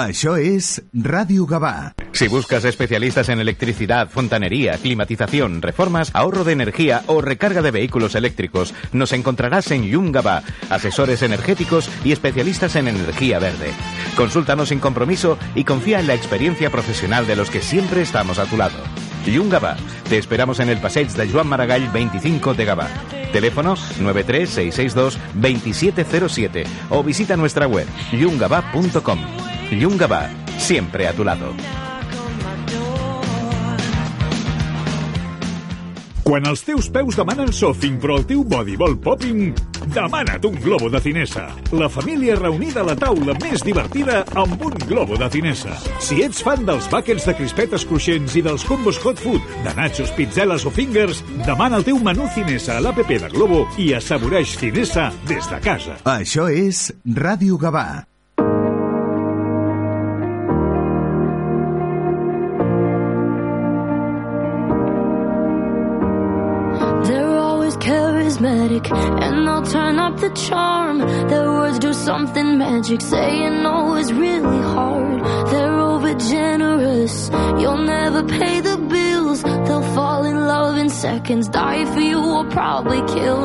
Això és Ràdio Gavà. Si buscas especialistas en electricidad, fontanería, climatización, reformas, ahorro de energía o recarga de vehículos eléctricos, nos encontrarás en Yungaba, asesores energéticos y especialistas en energía verde. Consúltanos sin compromiso y confía en la experiencia profesional de los que siempre estamos a tu lado. Yungaba, te esperamos en el Passeig de Joan Maragall 25 de Gavà. Teléfono 93662-2707 o visita nuestra web yungaba.com. Yungaba, siempre a tu lado. Quan els teus peus demanen sofing però el teu body vol popping, demana't un globo de Cinesa. La família reunida a la taula més divertida amb un globo de Cinesa. Si ets fan dels buckets de crispetes cruixents i dels combos hot food, de nachos, pizzeles o fingers, demana el teu menú Cinesa a l'APP de Globo i assaboreix Cinesa des de casa. Això és Ràdio Gavà. And they'll turn up the charm. Their words do something magic, saying oh, no is really hard. They're over generous, you'll never pay the bills. They'll fall in love in seconds, die for you, or probably kill.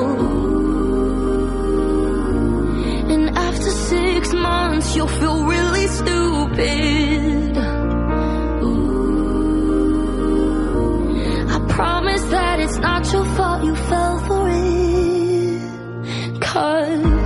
And after six months, you'll feel really stupid. I promise that it's not your fault you fell for it heart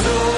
And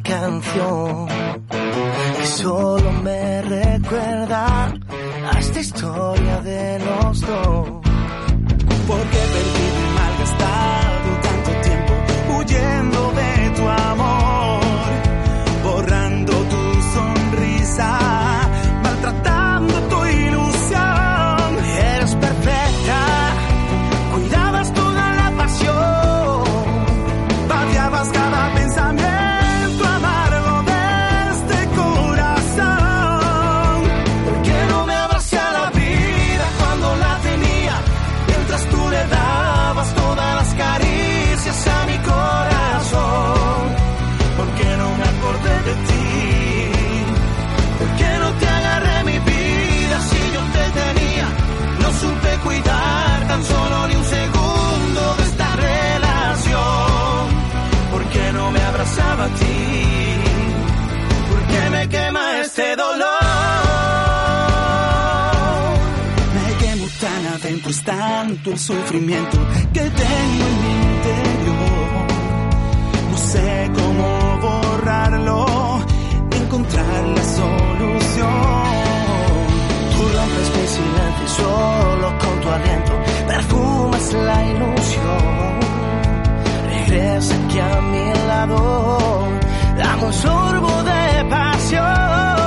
Canción es tanto el sufrimiento que tengo en mi interior. No sé cómo borrarlo, encontrar la solución. Tú rompes mi silencio solo con tu aliento perfumas la ilusión. Regresa aquí a mi lado, dame un sorbo de pasión.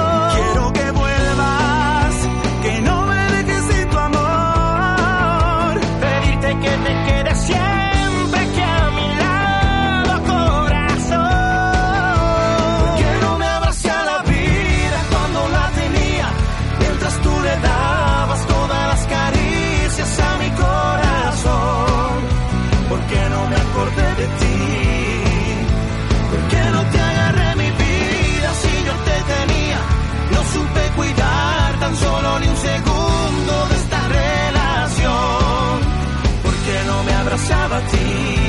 De ti? ¿Por qué no te agarré mi vida si yo te tenía? No supe cuidar tan solo ni un segundo de esta relación. ¿Por qué no me abrazaba a ti?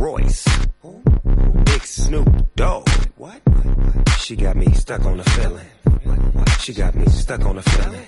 Royce. Big Snoop Dogg. What? She got me stuck on the feeling. She got me stuck on the feeling.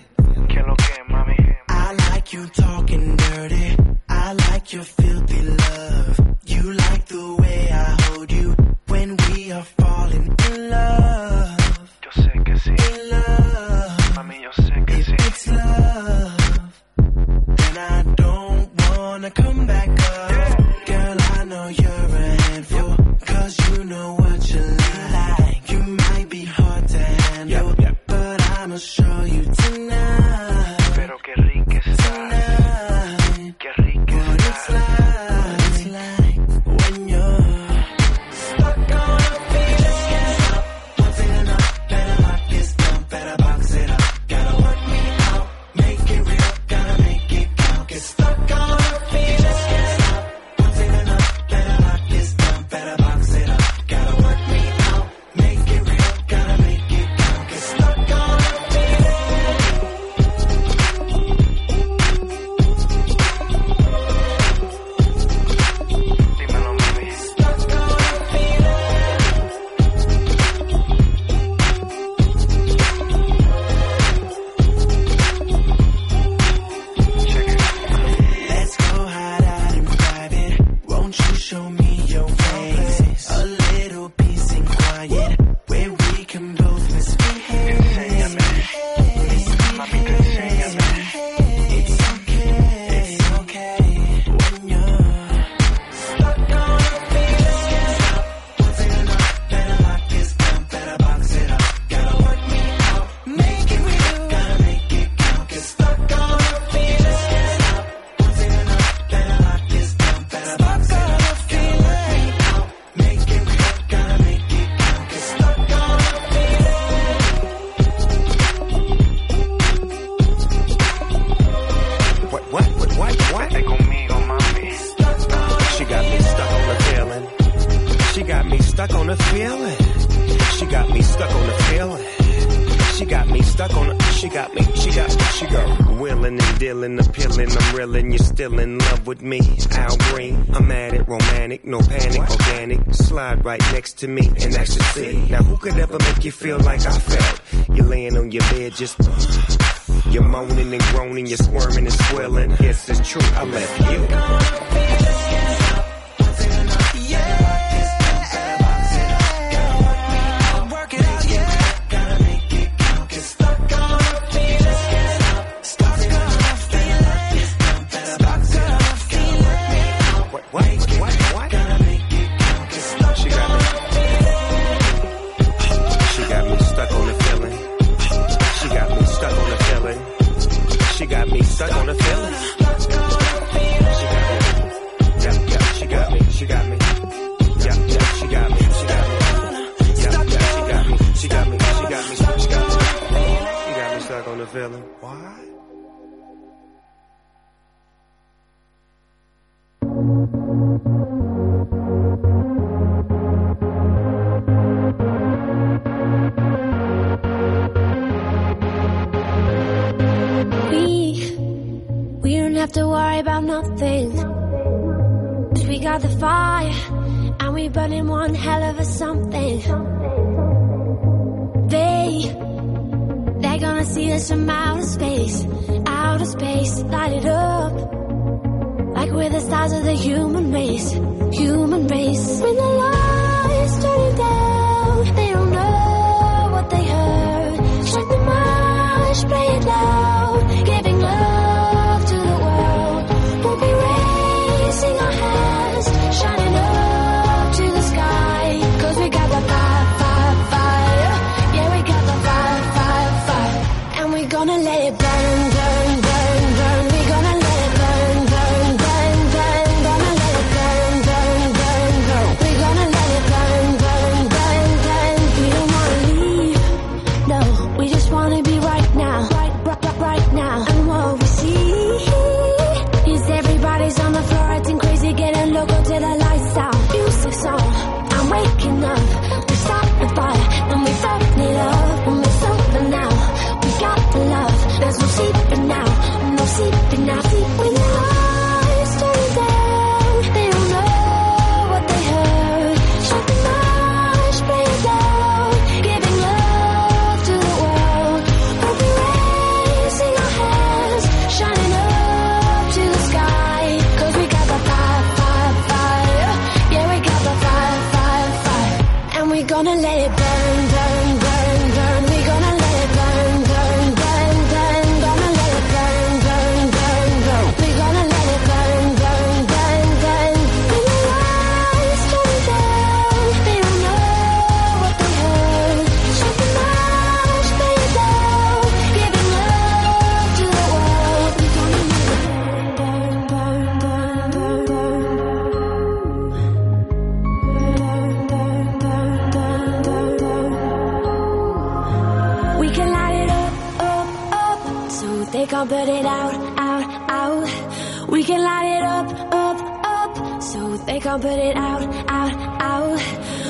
Put it out, out, out. We can light it up, up, up, so they can't put it out, out, out.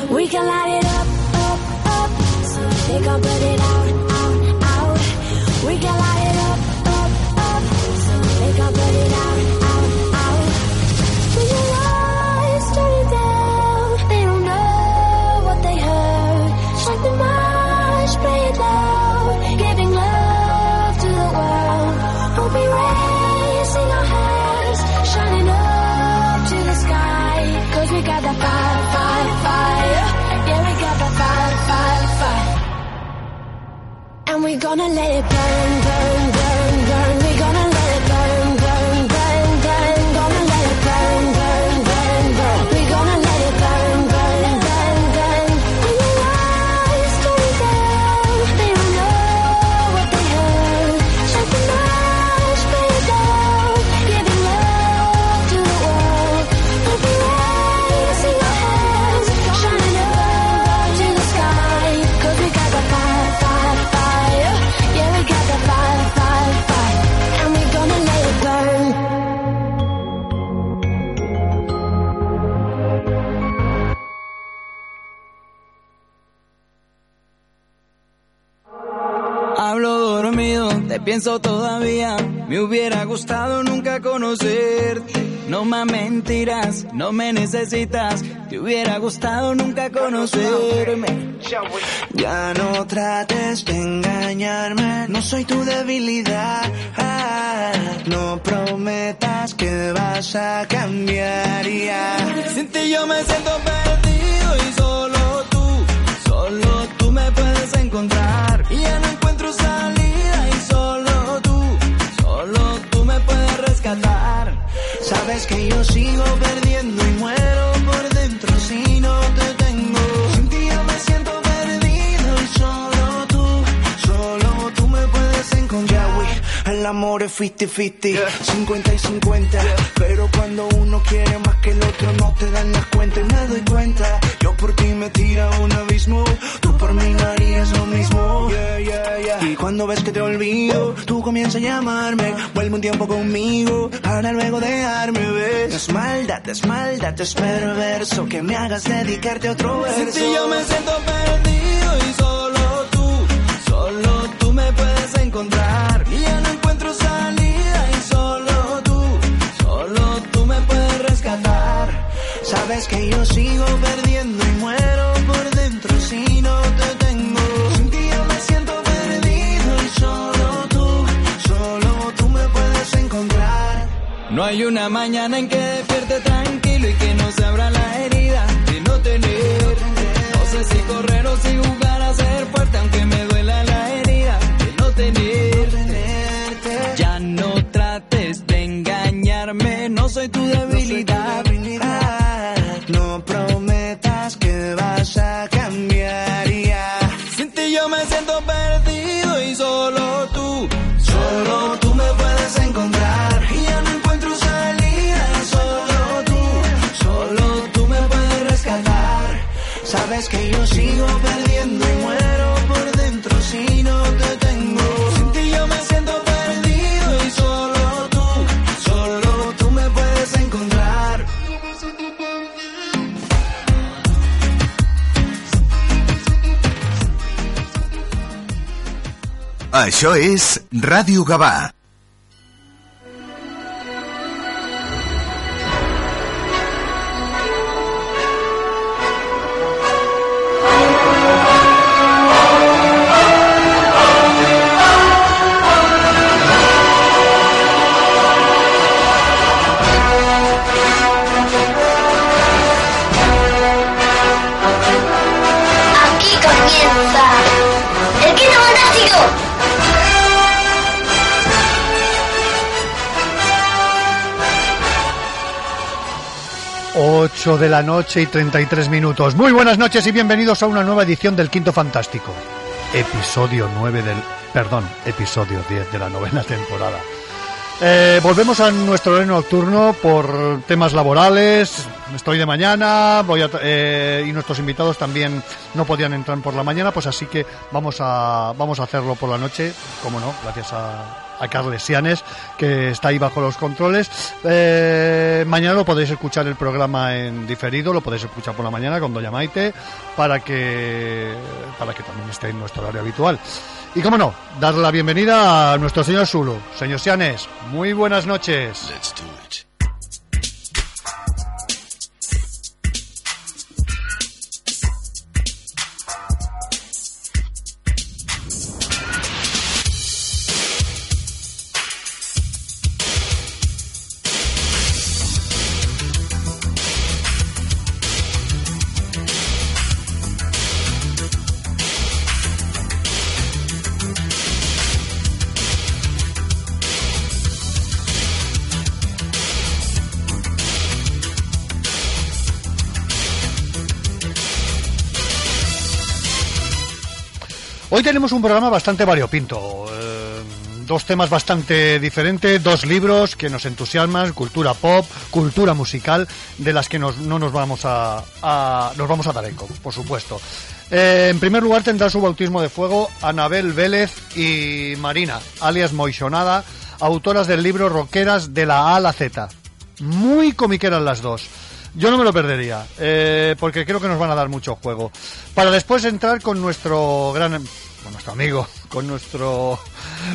We can light let it pienso todavía. Me hubiera gustado nunca conocerte. No más mentiras, no me necesitas. Te hubiera gustado nunca conocerme. Ya no trates de engañarme, no soy tu debilidad. No prometas que vas a cambiar ya. Sin ti yo me siento perdido y solo tú, solo tú me puedes encontrar. Y ya no encuentro salida puedes rescatar. Sabes que yo sigo perdiendo y muero por dentro si no te tengo. El amor es 50-50, 50 y 50. Pero cuando uno quiere más que el otro, no te dan las cuentas y me doy cuenta. Yo por ti me tira a un abismo, tú por mí no harías lo mismo. Yeah, yeah, yeah. Y cuando ves que te olvido, tú comienzas a llamarme, vuelve un tiempo conmigo, para luego dejarme ver. Es maldad, es maldad, es perverso que me hagas dedicarte a otro verso. Sin ti yo me siento perdido y solo tú, solo tú me puedes encontrar. Sabes que yo sigo perdiendo y muero por dentro si no te tengo. Sin ti yo me siento perdido y solo tú, solo tú me puedes encontrar. No hay una mañana en que despierte tranquilo y que no se abra la herida de no tener. No sé si correr o si jugar Això és Ràdio Gavà. 8 de la noche y 33 minutos. Muy buenas noches y bienvenidos a una nueva edición del Quinto Fantástico. Episodio 9 del... Perdón, episodio 10 de la novena temporada. Eh, volvemos a nuestro horario nocturno por temas laborales. Estoy de mañana voy a, eh, y nuestros invitados también no podían entrar por la mañana, pues así que vamos a, vamos a hacerlo por la noche, como no, gracias a, a Carles Sianes, que está ahí bajo los controles. Eh, mañana lo podéis escuchar el programa en diferido, lo podéis escuchar por la mañana con Doña para que, para que también esté en nuestro horario habitual. Y cómo no, darle la bienvenida a nuestro señor Zulu. Señor Sianes, muy buenas noches. Hoy tenemos un programa bastante variopinto. eh, dos temas bastante diferentes, dos libros que nos entusiasman, cultura pop, cultura musical, de las que no nos vamos a, nos vamos a dar eco, por supuesto. Eh, en primer lugar tendrá su bautismo de fuego Anabel Vélez y Marina, alias Moixonada, autoras del libro Roqueras de la A a la Z. Muy comiqueras las dos. Yo no me lo perdería, eh, porque creo que nos van a dar mucho juego. Para después entrar con nuestro gran, con nuestro amigo, con nuestro,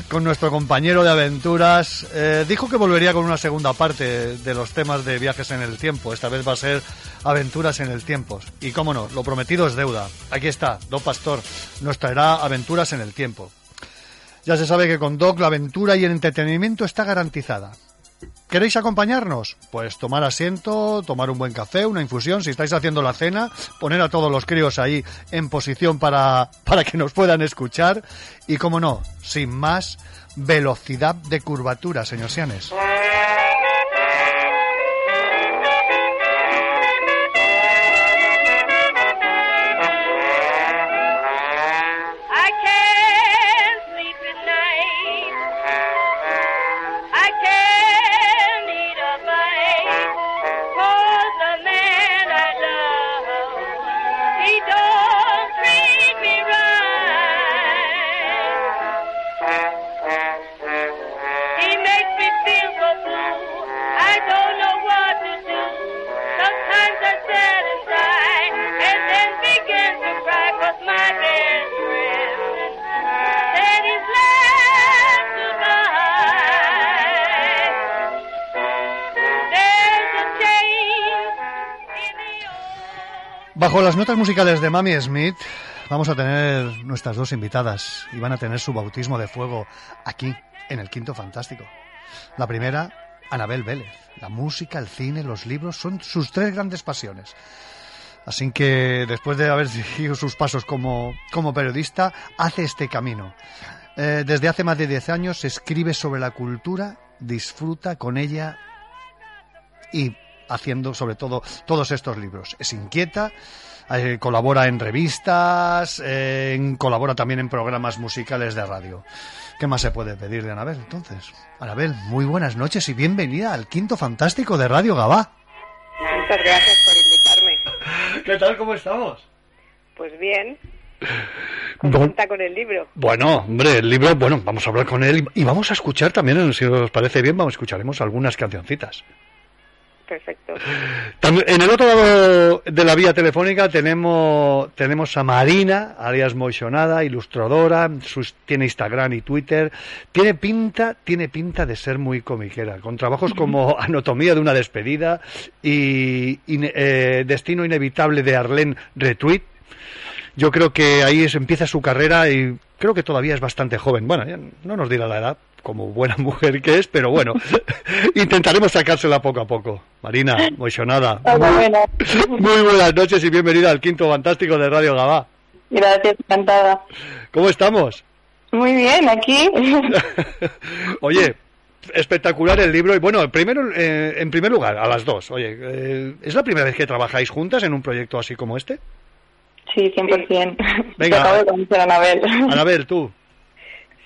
con nuestro compañero de aventuras. Eh, dijo que volvería con una segunda parte de los temas de viajes en el tiempo. Esta vez va a ser aventuras en el tiempo. Y cómo no, lo prometido es deuda. Aquí está, Don Pastor nos traerá aventuras en el tiempo. Ya se sabe que con Doc la aventura y el entretenimiento está garantizada. ¿Queréis acompañarnos? Pues tomar asiento, tomar un buen café, una infusión. Si estáis haciendo la cena, poner a todos los críos ahí en posición para, para que nos puedan escuchar. Y como no, sin más, velocidad de curvatura, señor Sianes. Bajo las notas musicales de Mami Smith, vamos a tener nuestras dos invitadas y van a tener su bautismo de fuego aquí, en el Quinto Fantástico. La primera, Anabel Vélez. La música, el cine, los libros son sus tres grandes pasiones. Así que después de haber seguido sus pasos como, como periodista, hace este camino. Eh, desde hace más de 10 años escribe sobre la cultura, disfruta con ella y haciendo sobre todo todos estos libros. Es inquieta, eh, colabora en revistas, eh, colabora también en programas musicales de radio. ¿Qué más se puede pedir de Anabel entonces? Anabel, muy buenas noches y bienvenida al Quinto Fantástico de Radio Gabá. Muchas gracias por invitarme. ¿Qué tal? ¿Cómo estamos? Pues bien, contenta con el libro. Bueno, hombre, el libro, bueno, vamos a hablar con él y y vamos a escuchar también, si os parece bien, vamos, escucharemos algunas cancioncitas. Perfecto. En el otro lado de la vía telefónica tenemos, tenemos a Marina, alias Moixonada, ilustradora, sus- tiene Instagram y Twitter. Tiene pinta, tiene pinta de ser muy comiquera, con trabajos como Anatomía de una despedida y, eh, Destino inevitable de Arlene Retweet. Yo creo que ahí es- empieza su carrera y creo que todavía es bastante joven. Bueno, ya no nos dirá la edad, como buena mujer que es, pero bueno, intentaremos sacársela poco a poco. Marina, Hola, buenas. muy buenas noches y bienvenida al quinto fantástico de Radio Gabá. Gracias, encantada. ¿Cómo estamos? Muy bien, aquí. Oye, espectacular el libro. Y bueno, primero, eh, en primer lugar, a las dos. Oye, eh, ¿es la primera vez que trabajáis juntas en un proyecto así como este? Sí, 100%. Venga. Te acabo de conocer a Anabel. Anabel, tú.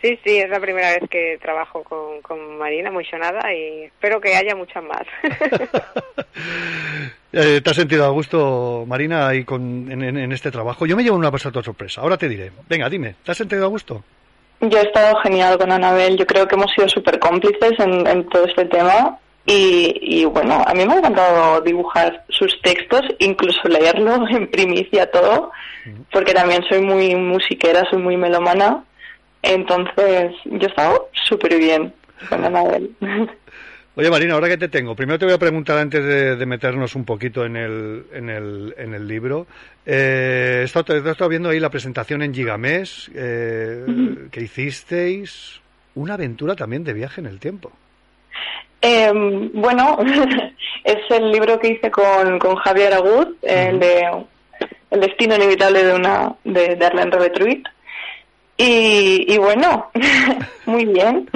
Sí, sí, es la primera vez que trabajo con, con Marina Moixonada y espero que haya muchas más. Eh, ¿Te has sentido a gusto, Marina, ahí con, en, en- en este trabajo? Yo me llevo una pasada sorpresa. Ahora te diré. Venga, dime, ¿te has sentido a gusto? Yo he estado genial con Anabel. Yo creo que hemos sido súper cómplices en, en todo este tema. Y, y bueno, a mí me ha encantado dibujar sus textos, incluso leerlo en primicia todo, porque también soy muy musiquera, soy muy melomana. Entonces, yo he estado súper bien con Anabel. Oye, Marina, ahora que te tengo, primero te voy a preguntar antes de, de meternos un poquito en el, en el, en el libro. Eh, he, estado, he estado viendo ahí la presentación en Gigamés eh, que hicisteis. Una aventura también de viaje en el tiempo. Eh, bueno, es el libro que hice con, con Javier Agud, el de El destino inevitable de una de, de Arlene. Y, y bueno, muy bien.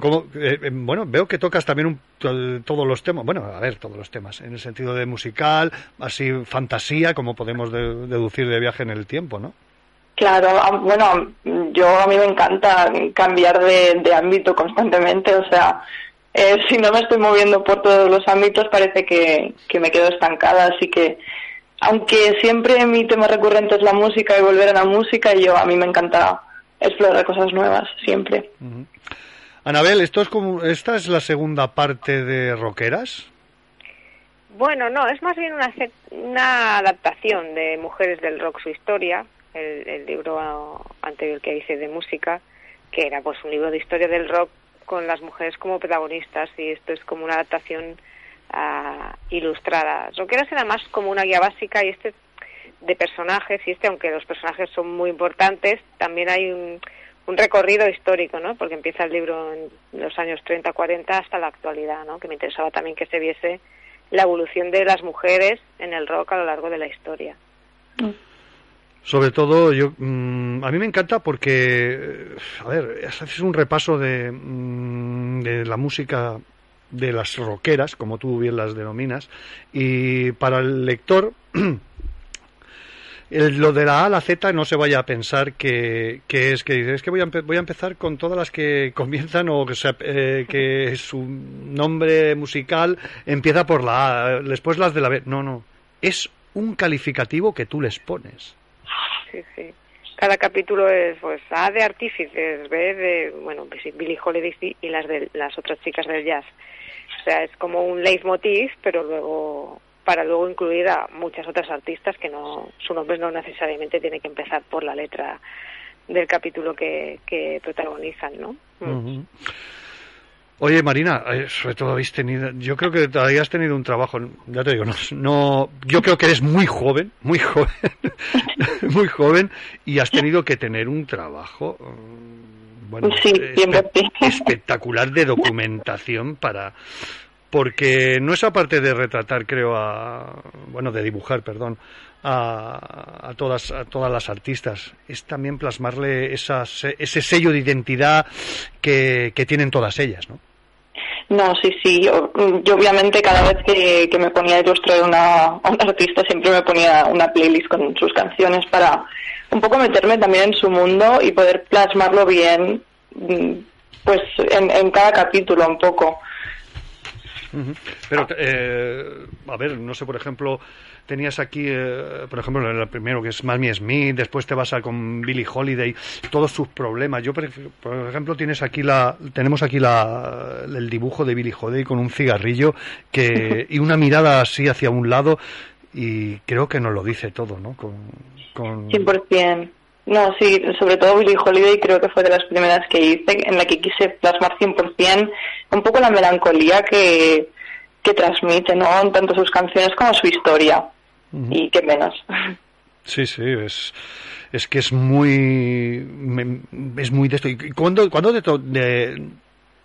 Como, eh, eh, bueno, veo que tocas también un- to- todos los temas, bueno, a ver, todos los temas, en el sentido de musical, así fantasía, como podemos de- deducir de viaje en el tiempo, ¿no? Claro, bueno, yo a mí me encanta cambiar de, de ámbito constantemente, o sea, eh, si no me estoy moviendo por todos los ámbitos parece que, que me quedo estancada, así que aunque siempre mi tema recurrente es la música y volver a la música, yo a mí me encanta explorar cosas nuevas, siempre. Anabel, esto es como, esta es la segunda parte de Roqueras. Bueno, no, es más bien una, una adaptación de Mujeres del Rock, su historia, el, el libro anterior que hice de música, que era pues un libro de historia del rock con las mujeres como protagonistas y esto es como una adaptación ah, ilustrada. Roqueras era más como una guía básica y este de personajes y este, aunque los personajes son muy importantes, también hay un, recorrido histórico, ¿no? Porque empieza el libro en los años 30, 40 hasta la actualidad, ¿no? Que me interesaba también que se viese la evolución de las mujeres en el rock a lo largo de la historia. Sobre todo, yo, mm, a mí me encanta porque, eh, a ver, haces un repaso de, mm, de la música de las rockeras, como tú bien las denominas, y para el lector, el- lo de la A a la Z no se vaya a pensar que, que es que dice, es que voy a, voy a empezar con todas las que comienzan o que, se- eh, que su nombre musical empieza por la A, después las de la B. No, no, es un calificativo que tú les pones. Sí, sí. Cada capítulo es, pues, A de artífices, B de, bueno, pues Billie Holiday y- las de las otras chicas del jazz. O sea, es como un leitmotiv, pero luego para luego incluir a muchas otras artistas que no su nombre no necesariamente tiene que empezar por la letra del capítulo que, que protagonizan, ¿no? Oye, Marina, eh, sobre todo habéis tenido, yo creo que todavía has tenido un trabajo, ya te digo, no, no- yo creo que eres muy joven, muy joven, muy joven, y has tenido que tener un trabajo, mm, bueno, Sí, siempre. espe- espectacular de documentación para, porque no es aparte de retratar, creo, a, bueno, de dibujar, perdón, a, a todas, a todas las artistas, es también plasmarle esas, ese sello de identidad que, tienen todas ellas, ¿no? No, sí, sí. Yo, yo obviamente cada vez que, me ponía a ilustrar una, a un artista siempre me ponía una playlist con sus canciones para un poco meterme también en su mundo y poder plasmarlo bien, mm, pues en cada capítulo un poco. Ujú. Pero, eh, a ver, no sé, por ejemplo, tenías aquí, eh, por ejemplo, el primero que es Mamie Smith, después te vas a con Billie Holiday, todos sus problemas. Yo, por ejemplo, tienes aquí la, tenemos aquí la, el dibujo de Billie Holiday con un cigarrillo que, y una mirada así hacia un lado y creo que nos lo dice todo, ¿no? Con, con... 100%. No, sí, sobre todo Billie Holiday creo que fue de las primeras que hice, en la que quise plasmar 100% un poco la melancolía que, que transmite, ¿no? Tanto sus canciones como su historia. Y qué menos. Sí, sí, es, es que es muy, me- es muy de esto. ¿Y cuándo, cuándo de to- de-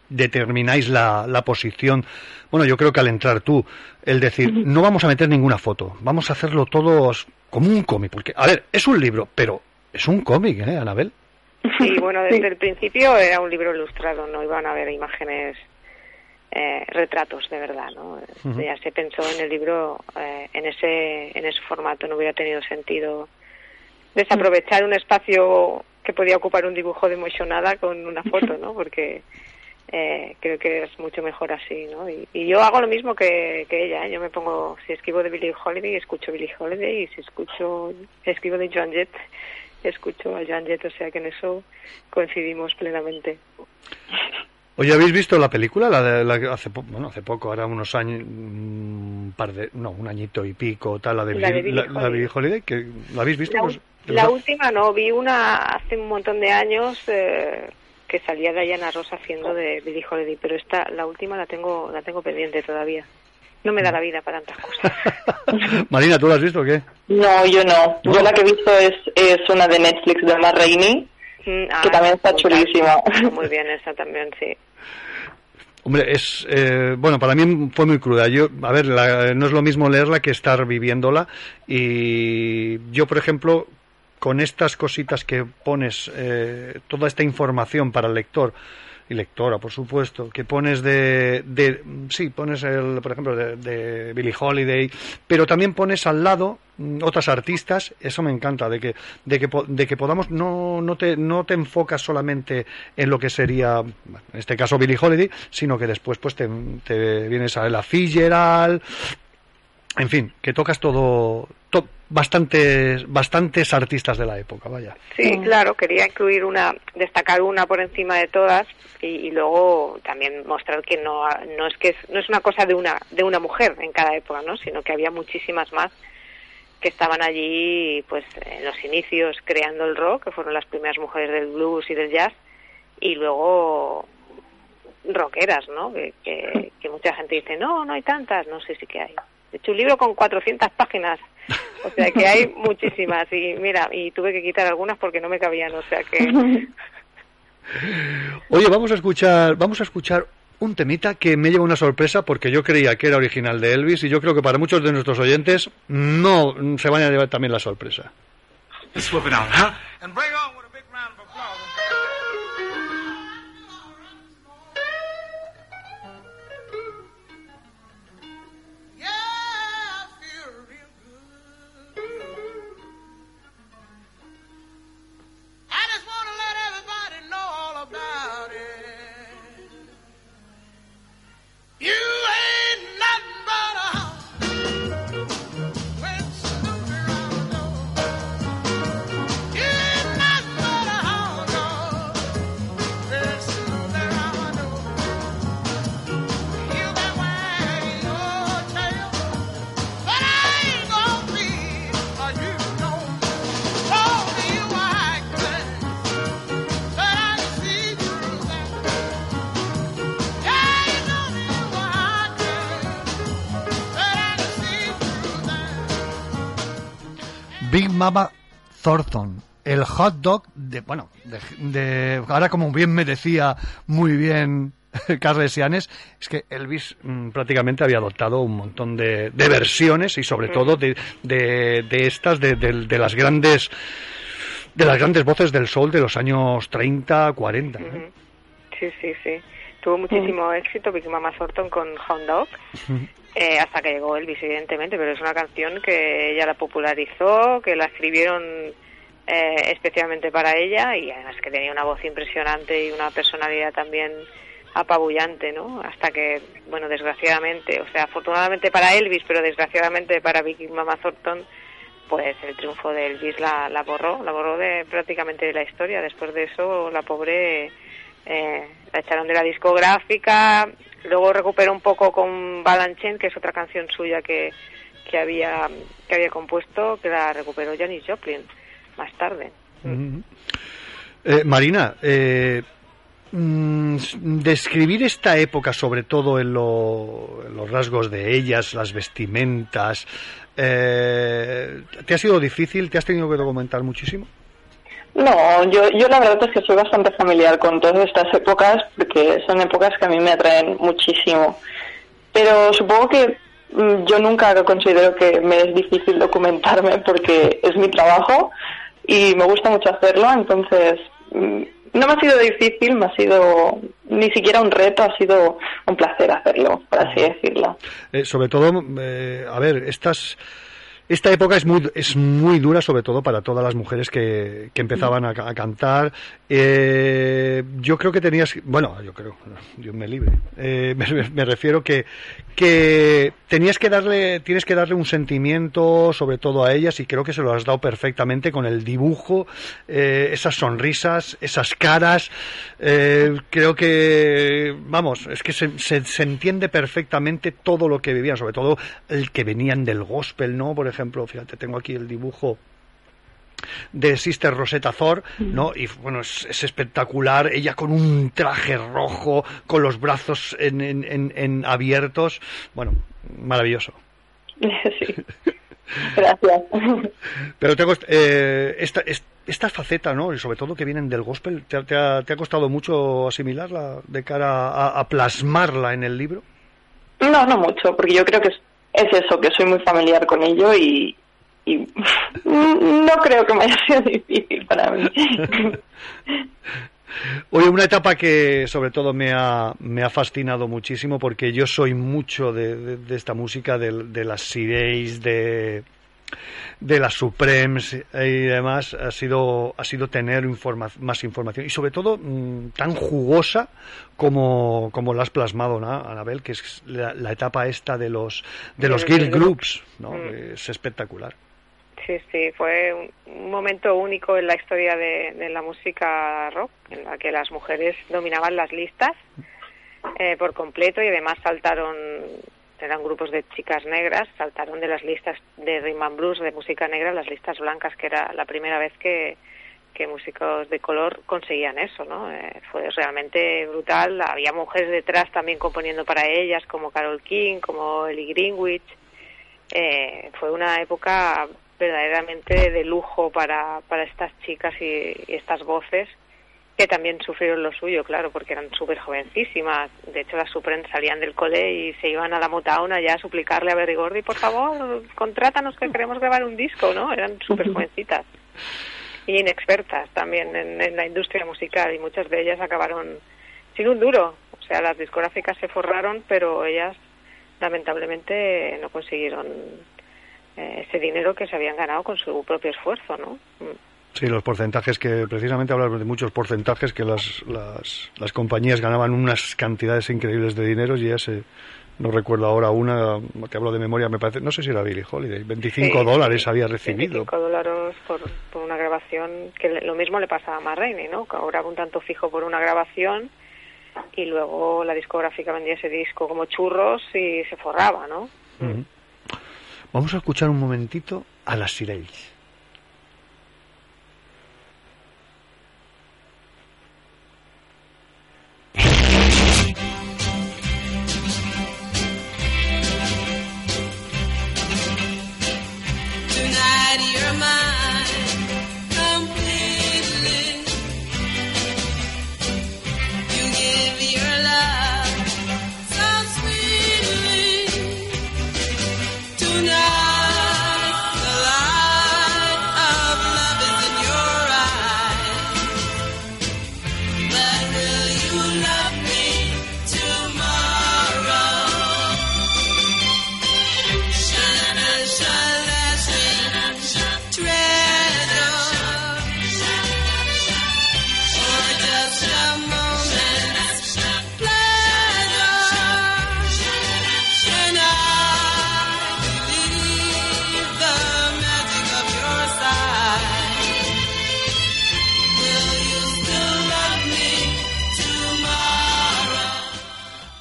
determináis la, la posición? Bueno, yo creo que al entrar tú, el decir, no vamos a meter ninguna foto, vamos a hacerlo todos como un cómic, porque, a ver, es un libro, pero es un cómic, ¿eh, Anabel? Sí, bueno, desde el principio era un libro ilustrado, no iban a haber imágenes, eh, retratos de verdad, ¿no? Ya se pensó en el libro eh, en ese en ese formato, no hubiera tenido sentido desaprovechar un espacio que podía ocupar un dibujo de mochonada con una foto, ¿no? Porque eh, creo que es mucho mejor así, ¿no? Y, y yo hago lo mismo que, que ella, ¿eh? yo me pongo, si escribo de Billie Holiday, escucho Billie Holiday, y si escucho, escribo de Joan Jett, escucho a Joan Jett, o sea que en eso coincidimos plenamente. Oye, ¿habéis visto la película? La de la hace, bueno, hace poco, ahora unos años, un par de, no, un añito y pico, tal, la de, La de Billie- Billie la, la Holiday. Billie Holiday, que ¿la habéis visto? La, Pues, la ¿verdad? última no, vi una hace un montón de años eh, que salía Diana Ross haciendo de Billie Holiday, pero esta, la última la tengo, la tengo pendiente todavía. No me da la vida para tantas cosas. Marina, ¿tú la has visto o qué? No, yo no. Yo la que he visto es, es una de Netflix de Emma Rainey, Mm, que también está brutal. chulísima. Muy bien, esa también, sí. Hombre, es eh, bueno para mí fue muy cruda. Yo, a ver, la- no es lo mismo leerla que estar viviéndola. Y yo, por ejemplo, con estas cositas que pones, eh, toda esta información para el lector y lectora, por supuesto, que pones de, de sí, pones el, por ejemplo, de, de Billie Holiday, pero también pones al lado mm, otras artistas, eso me encanta, de que, de que, de que podamos, no, no, te, no te enfocas solamente en lo que sería, en este caso Billie Holiday, sino que después pues te, vienes a la Fitzgerald, en fin, que tocas todo, to- bastantes, bastantes artistas de la época, vaya. Sí, claro, quería incluir una, destacar una por encima de todas y, y luego también mostrar que no, no es que es, no es una cosa de una, de una mujer en cada época, ¿no? Sino que había muchísimas más que estaban allí, pues, en los inicios creando el rock, que fueron las primeras mujeres del blues y del jazz, y luego rockeras, ¿no? Que, que, que mucha gente dice, no, no hay tantas, no sé si que hay. De hecho, un libro con 400 páginas, o sea que hay muchísimas, y mira, y tuve que quitar algunas porque no me cabían, o sea que... Oye, vamos a escuchar, vamos a escuchar un temita que me lleva una sorpresa porque yo creía que era original de Elvis y yo creo que para muchos de nuestros oyentes no se van a llevar también la sorpresa. Big Mama Thornton, el hot dog de, bueno, de, de- ahora como bien me decía muy bien Carles Sianes, es que Elvis mm, prácticamente había adoptado un montón de, de versiones y sobre todo de, de, de estas, de, las grandes de las grandes voces del soul de los años 30, 40. ¿eh? Sí, sí, sí. Tuvo muchísimo éxito Big Mama Thornton con Hound Dog, eh, hasta que llegó Elvis, evidentemente, pero es una canción que ella la popularizó, que la escribieron eh, especialmente para ella y además que tenía una voz impresionante y una personalidad también apabullante, ¿no? Hasta que, bueno, desgraciadamente, o sea, afortunadamente para Elvis, pero desgraciadamente para Big Mama Thornton, pues el triunfo de Elvis la, la borró, la borró de prácticamente de la historia. Después de eso, la pobre eh, la echaron de la discográfica, luego recuperó un poco con Balanchine, que es otra canción suya que, que había que había compuesto, que la recuperó Janis Joplin más tarde. Eh, Marina, eh, mm, describir esta época, sobre todo en, lo- en los rasgos de ellas, las vestimentas, eh, ¿te ha sido difícil? ¿Te has tenido que documentar muchísimo? No, yo, yo la verdad es que soy bastante familiar con todas estas épocas porque son épocas que a mí me atraen muchísimo. Pero supongo que mm, yo nunca considero que me es difícil documentarme porque es mi trabajo y me gusta mucho hacerlo, entonces mm, no me ha sido difícil, me ha sido ni siquiera un reto, ha sido un placer hacerlo, por así decirlo. Eh, sobre todo, eh, a ver, estas, esta época es muy, es muy dura, sobre todo para todas las mujeres que, que empezaban a, a cantar. Eh, yo creo que tenías, bueno, yo creo, Dios me libre. Eh, me, refiero que, que tenías que darle, tienes que darle un sentimiento, sobre todo a ellas, y creo que se lo has dado perfectamente con el dibujo, eh, esas sonrisas, esas caras. Eh, creo que, vamos, es que se, se, se entiende perfectamente todo lo que vivían, sobre todo el que venían del gospel, ¿no? Por ejemplo, fíjate, tengo aquí el dibujo de Sister Rosetta Thor, ¿no? Y bueno, es, es espectacular, ella con un traje rojo, con los brazos en, en- en- en abiertos, bueno, maravilloso. Sí. Gracias. Pero tengo eh, esta, es- esta faceta, ¿no? Y sobre todo que vienen del gospel, ¿te, ha- te ha, te ha costado mucho asimilarla de cara a, a plasmarla en el libro? No, no mucho, porque yo creo que es, es eso, que soy muy familiar con ello y, y no creo que me haya sido difícil para mí. Oye, una etapa que sobre todo me ha, me ha fascinado muchísimo porque yo soy mucho de, de- de esta música, de, de las Sireis, de, de las Supremes y demás, ha sido, ha sido tener informa- más información y sobre todo mm, tan jugosa como, como la has plasmado, ¿no, Anabel? Que es la, la etapa esta de los, de los girl groups, ¿no? Mm. Es espectacular. Sí, sí, fue un, momento único en la historia de, de la música rock, en la que las mujeres dominaban las listas eh, por completo y además saltaron, eran grupos de chicas negras, saltaron de las listas de rhythm and blues de música negra a las listas blancas, que era la primera vez que, que músicos de color conseguían eso, ¿no? Eh, fue realmente brutal. Había mujeres detrás también componiendo para ellas, como Carol King, como Ellie Greenwich. Eh, fue una época verdaderamente de lujo para, para estas chicas y, y estas voces que también sufrieron lo suyo, claro, porque eran súper jovencísimas. De hecho, las Supremes salían del cole y se iban a la Motown allá a suplicarle a Berry Gordy, por favor, contrátanos que queremos grabar un disco, ¿no? Eran súper jovencitas y inexpertas también en, en la industria musical y muchas de ellas acabaron sin un duro. O sea, las discográficas se forraron, pero ellas lamentablemente no consiguieron eh, ese dinero que se habían ganado con su propio esfuerzo, ¿no? Mm. Sí, los porcentajes que precisamente hablamos de muchos porcentajes que las, las, las compañías ganaban unas cantidades increíbles de dinero y ya se no recuerdo ahora una te hablo de memoria me parece no sé si era Billie Holiday 25 Sí, dólares había recibido 25 dólares por, por una grabación, que le- lo mismo le pasaba a Marraine, ¿no? Que cobraba un tanto fijo por una grabación y luego la discográfica vendía ese disco como churros y se forraba, ¿no? Ujú. Vamos a escuchar un momentito a las Sireis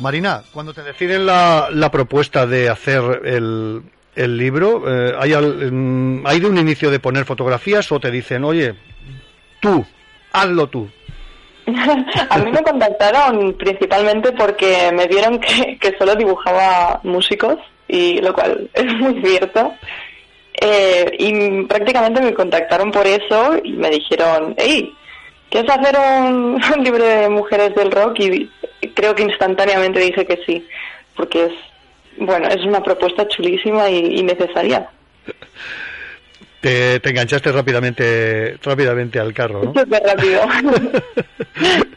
Marina cuando te deciden la, la propuesta de hacer el, el libro eh, ¿hay, al- mm, ¿hay de un inicio de poner fotografías o te dicen oye tú hazlo tú A mí me contactaron principalmente porque me vieron que, solo dibujaba músicos, y lo cual es muy cierto. Eh, y prácticamente me contactaron por eso y me dijeron, hey, ¿quieres hacer un, un libro de mujeres del rock? Y creo que instantáneamente dije que sí, porque es, bueno, es una propuesta chulísima y, y necesaria. te, te enganchaste rápidamente rápidamente al carro ¿no? Súper rápido.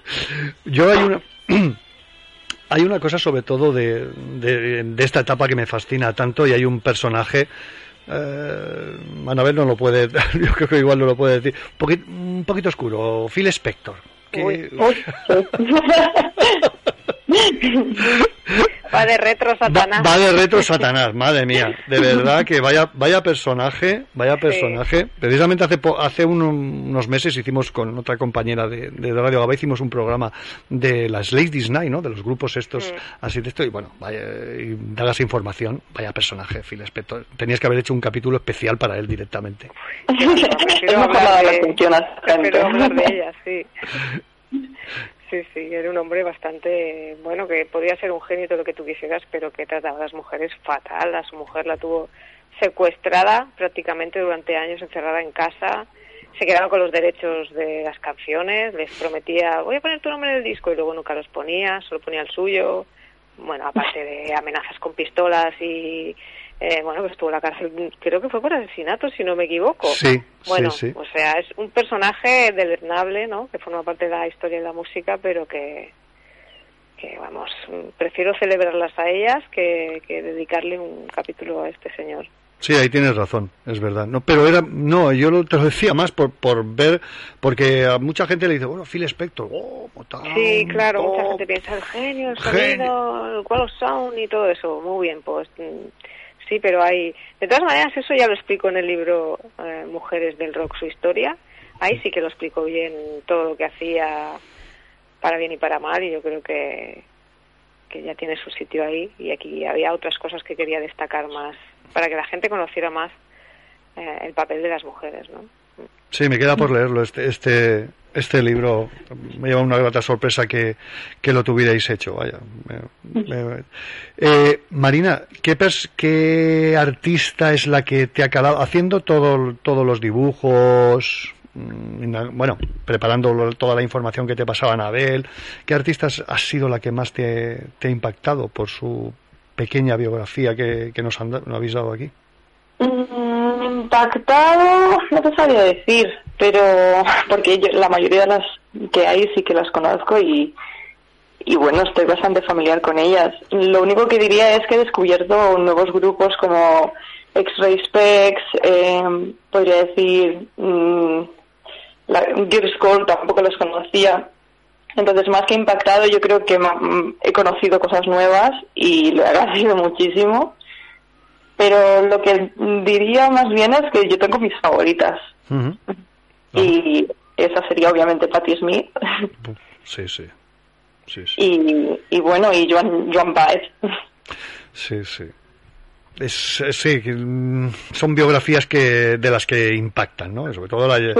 Yo hay una hay una cosa sobre todo de, de, de esta etapa que me fascina tanto y hay un personaje Eh, Anabel no lo puede, yo creo que igual no lo puede decir. Un poquito, un poquito oscuro. Phil Spector. Que- Uy, Va de retro Satanás. va de retro Satanás, madre mía. De verdad que vaya vaya personaje, vaya personaje. Precisamente hace po- hace un- unos meses hicimos con otra compañera de, de Radio Gaba hicimos un programa de las Ladies Night, ¿no? De los grupos estos así de esto y bueno, vaya y dadas información, vaya personaje, Phil Spector. Tenías que haber hecho un capítulo especial para él directamente. Prefiero mejor hablar darle de- atención a esa prefiero gente. hablar de ella, sí. Sí, sí, era un hombre bastante, bueno, que podía ser un genio todo lo que tú quisieras, pero que trataba a las mujeres fatal. A su mujer la tuvo secuestrada prácticamente durante años, encerrada en casa. Se quedaba con los derechos de las canciones, les prometía, voy a poner tu nombre en el disco, y luego nunca los ponía, solo ponía el suyo. Bueno, aparte de amenazas con pistolas y, eh, bueno, pues estuvo en la cárcel, creo que fue por asesinato, si no me equivoco. Sí, Bueno, sí, sí. o sea, es un personaje deleznable, ¿no? Que forma parte de la historia de la música, pero que, que vamos, prefiero celebrarlas a ellas que, que dedicarle un capítulo a este señor. Sí, ahí tienes razón, es verdad. No, pero era, no, yo lo, te lo decía más por, por ver, porque a mucha gente le dice, bueno, Phil Spector, oh, Motown, Sí, claro, oh, mucha gente piensa el genio, el Genio. sonido, el qual sound y todo eso. Muy bien, pues mm, sí, pero hay. De todas maneras, eso ya lo explico en el libro eh, Mujeres del Rock, su historia. Ahí sí que lo explico bien todo lo que hacía para bien y para mal, y yo creo que, que ya tiene su sitio ahí. Y aquí había otras cosas que quería destacar más, para que la gente conociera más eh, el papel de las mujeres, ¿no? Sí, me queda por leerlo. Este, este, este libro me lleva una grata sorpresa que, que lo tuvierais hecho. Vaya. Eh, Marina, ¿qué, pers- ¿qué artista es la que te ha calado haciendo todo, todos los dibujos? mm, Bueno, preparando toda la información que te pasaba Anabel, ¿qué artista ha sido la que más te, ha impactado por su pequeña biografía que, nos, han nos habéis dado aquí? Mm, Impactado, no te sabría decir, pero porque yo, la mayoría de las que hay sí que las conozco y, y bueno, estoy bastante familiar con ellas. Lo único que diría es que he descubierto nuevos grupos como X-Ray Specs, eh, podría decir mm, la, tampoco los conocía. Entonces, más que impactado, yo creo que he conocido cosas nuevas y lo he agradecido muchísimo. Pero lo que diría más bien es que yo tengo mis favoritas. Y esa sería obviamente Patti Smith. Sí, sí. Sí, sí. y, y bueno, y Joan, Joan Baez. Sí, sí. Es, es- sí, mm, son biografías que de las que impactan, ¿no? Sobre todo la, de-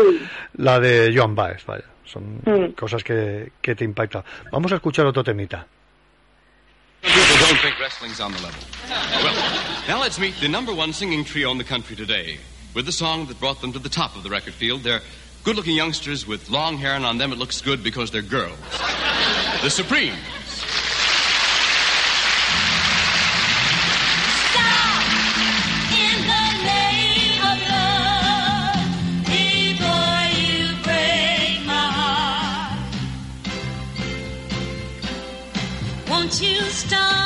la de Joan Baez, vaya. Son Mm. cosas que, que te impactan. Vamos a escuchar otro temita. People don't think wrestling's on the level. Well, now let's meet the number one singing trio in the country today. With the song that brought them to the top of the record field, they're good looking youngsters with long hair, and on them it looks good because they're girls. The Supremes. You stop?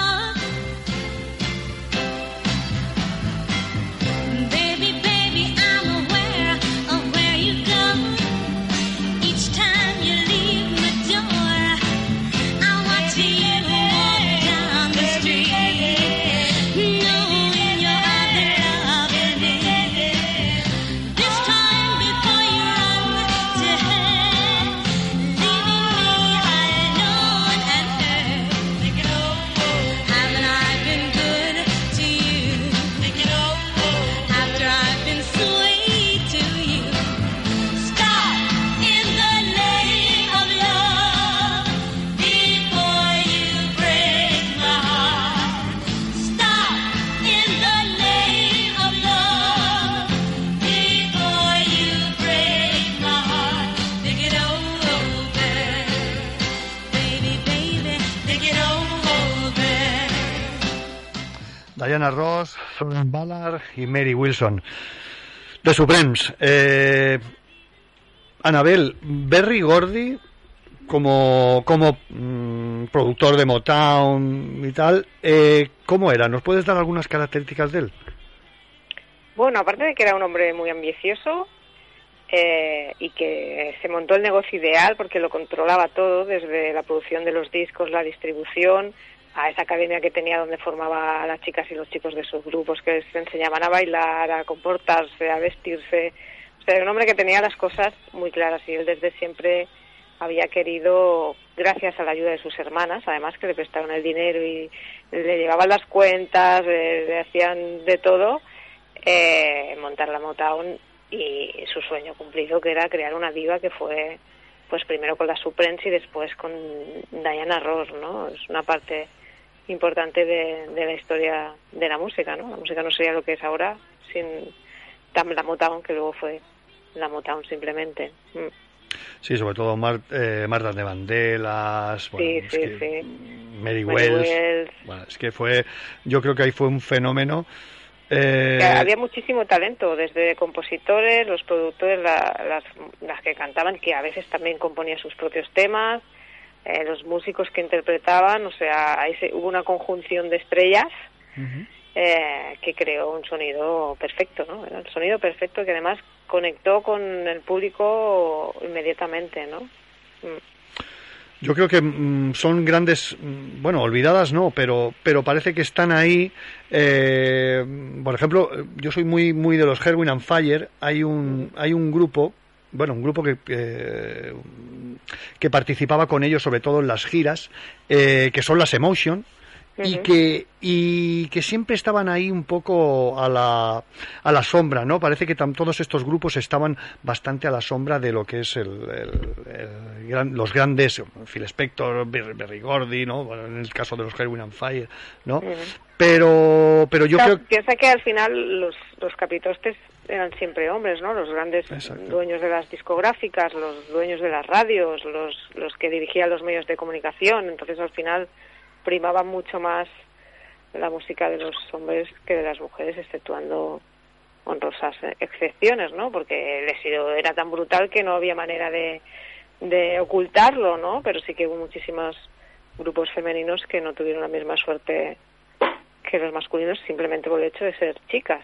Y Mary Wilson. The Supremes. Eh, Anabel, Berry Gordy, como, como mm, productor de Motown y tal, eh, ¿cómo era? ¿Nos puedes dar algunas características de él? Bueno, aparte de que era un hombre muy ambicioso eh, y que se montó el negocio ideal porque lo controlaba todo, desde la producción de los discos, la distribución, a esa academia que tenía donde formaba a las chicas y los chicos de sus grupos que les enseñaban a bailar, a comportarse, a vestirse. O sea, era un hombre que tenía las cosas muy claras y él desde siempre había querido, gracias a la ayuda de sus hermanas, además que le prestaron el dinero y le llevaban las cuentas, le, le hacían de todo, eh, montar la Motown y su sueño cumplido que era crear una diva que fue pues primero con la Supremes y después con Diana Ross, ¿no? Es una parte importante de, de la historia de la música, ¿no? La música no sería lo que es ahora sin tam- la Motown, que luego fue la Motown simplemente. Mm. Sí, sobre todo Mar- eh, Marta de Vandelas, bueno, sí, es sí, que sí. Mary, Mary Wells. Wells. Bueno, es que fue, yo creo que ahí fue un fenómeno. Eh, había muchísimo talento, desde compositores, los productores, la- las, las que cantaban, que a veces también componían sus propios temas, eh, los músicos que interpretaban, o sea, ahí se- hubo una conjunción de estrellas eh, que creó un sonido perfecto, ¿no? Era el sonido perfecto que además conectó con el público inmediatamente, ¿no? Mm. Yo creo que mm, son grandes, mm, bueno, olvidadas no, pero, pero parece que están ahí. eh, por ejemplo, yo soy muy, muy de los Herwin and Fire. Hay un, hay un grupo, bueno, un grupo que, que, que participaba con ellos, sobre todo en las giras, eh, que son las Emotion. y que y que siempre estaban ahí un poco a la a la sombra no parece que todos estos grupos estaban bastante a la sombra de lo que es el, el- el gran- los grandes Phil Spector Berry, Gordy no Bueno, en el caso de los Herwin and Fire no pero pero yo Claro, creo Piensa que al final los, los capitostes eran siempre hombres, ¿no? Los grandes dueños de las discográficas, los dueños de las radios, los, los que dirigían los medios de comunicación. Entonces al final primaba mucho más la música de los hombres que de las mujeres, exceptuando honrosas excepciones, ¿no? Porque el éxito era tan brutal que no había manera de, de ocultarlo, ¿no? Pero sí que hubo muchísimos grupos femeninos que no tuvieron la misma suerte que los masculinos simplemente por el hecho de ser chicas.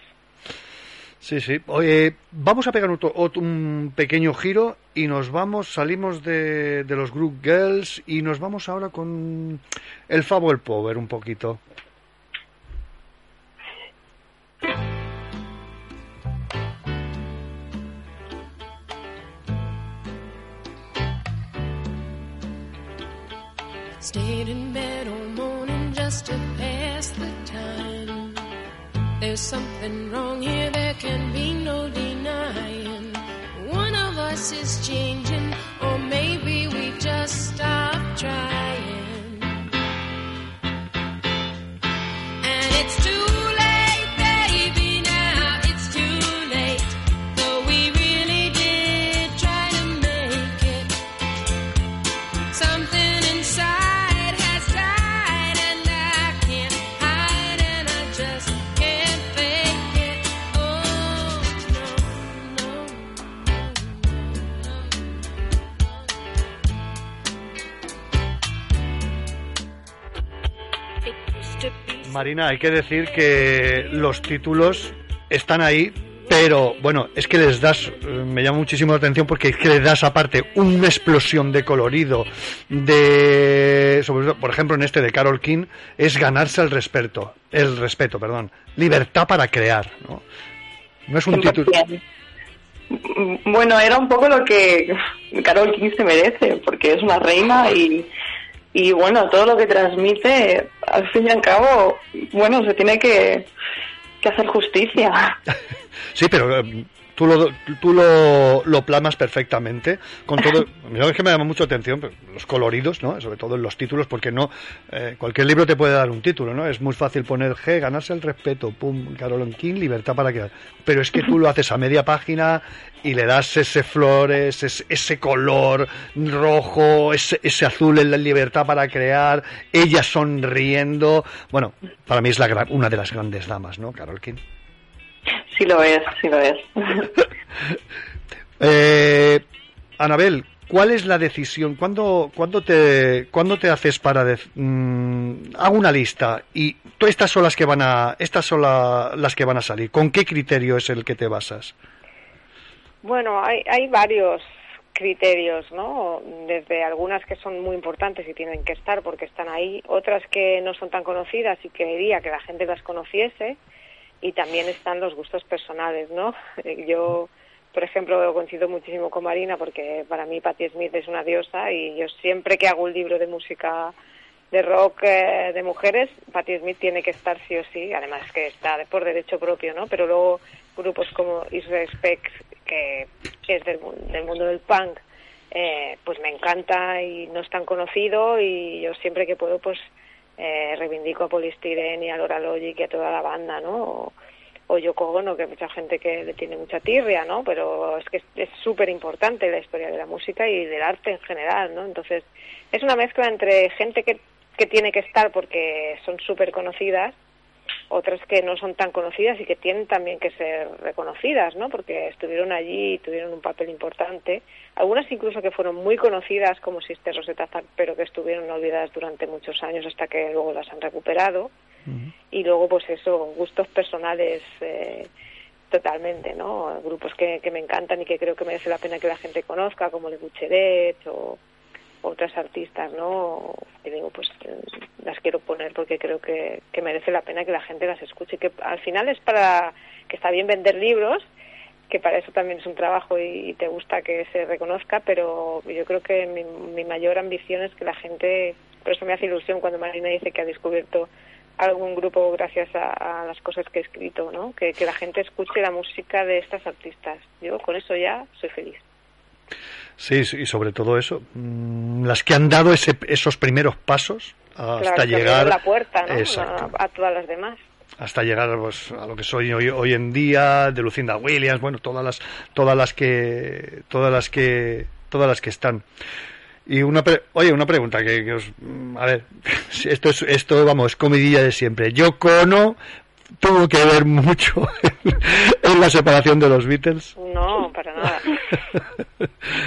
Sí, sí. Oye, vamos a pegar otro, otro- un pequeño giro y nos vamos, salimos de, de los Group Girls y nos vamos ahora con el Fabo el Power un poquito. Stayed in bed There's something wrong here, there can be no denying. One of us is changing, Marina, hay que decir que los títulos están ahí, pero bueno, es que les das, eh, me llama muchísimo la atención porque es que les das aparte una explosión de colorido, de, sobre todo, por ejemplo, en este de Carol King, es ganarse el respeto, el respeto, perdón, libertad para crear, ¿no? No es un título. Bueno, era un poco lo que Carol King se merece, porque es una reina y, y bueno, todo lo que transmite, al fin y al cabo, bueno, se tiene que, que hacer justicia. Sí, pero tú lo, tú lo, lo plasmas perfectamente con todo. Mira, es que me llama mucho atención pero los coloridos, ¿no? Sobre todo en los títulos, porque no. eh, cualquier libro te puede dar un título, ¿no? Es muy fácil poner G, ganarse el respeto, pum, Carolyn King, libertad para crear. Pero es que tú lo haces a media página y le das ese flores, ese, color rojo, ese, ese azul en la libertad para crear, ella sonriendo. Bueno, para mí es la una de las grandes damas, ¿no? Carol King. Sí lo es, sí lo es. Eh, Anabel, ¿cuál es la decisión? ¿Cuándo, cuándo, te, cuándo te haces para... mm, hago una lista y tú estas son las que van a... Estas son la- las que van a salir. ¿Con qué criterio es el que te basas? Bueno, hay, hay varios criterios, ¿no? Desde algunas que son muy importantes y tienen que estar porque están ahí, otras que no son tan conocidas y quería que la gente las conociese, y también están los gustos personales, ¿no? Yo, por ejemplo, coincido muchísimo con Marina porque para mí Patti Smith es una diosa y yo siempre que hago un libro de música de rock eh, de mujeres, Patti Smith tiene que estar sí o sí, además que está por derecho propio, ¿no? Pero luego grupos como Israel Speck, que es del, del mundo del punk, eh, pues me encanta y no es tan conocido y yo siempre que puedo pues eh, reivindico a Polystyrene y a Laura Logic y a toda la banda, ¿no? O, o Yoko Ono, que mucha gente que le tiene mucha tirria, ¿no? Pero es que es súper importante la historia de la música y del arte en general, ¿no? Entonces, es una mezcla entre gente que, que tiene que estar porque son súper conocidas, otras que no son tan conocidas y que tienen también que ser reconocidas, ¿no? Porque estuvieron allí y tuvieron un papel importante. Algunas incluso que fueron muy conocidas como Sister Rosetta Tharpe, pero que estuvieron olvidadas durante muchos años hasta que luego las han recuperado. Y luego, pues eso, gustos personales eh, totalmente, ¿no? Grupos que, que me encantan y que creo que merece la pena que la gente conozca, como Le Bucheret o otras artistas, ¿no? Que digo, pues las quiero poner porque creo que, que merece la pena que la gente las escuche. Que al final es para que está bien vender libros, que para eso también es un trabajo y, y te gusta que se reconozca, pero yo creo que mi, mi mayor ambición es que la gente, por eso me hace ilusión cuando Marina dice que ha descubierto algún grupo gracias a, a las cosas que he escrito, ¿no? Que, que la gente escuche la música de estas artistas. Yo con eso ya soy feliz. Sí, y sobre todo eso, mm, las que han dado ese, esos primeros pasos hasta claro, llegar la puerta, ¿no? Exacto. A, todas las demás. hasta llegar pues, a lo que soy hoy, hoy en día de Lucinda Williams bueno todas las todas las que todas las que todas las que están y una pre- oye una pregunta que, que os mm, a ver esto es esto vamos comidilla de siempre Yoko Ono tuvo que ver mucho en, en la separación de los Beatles No, para nada.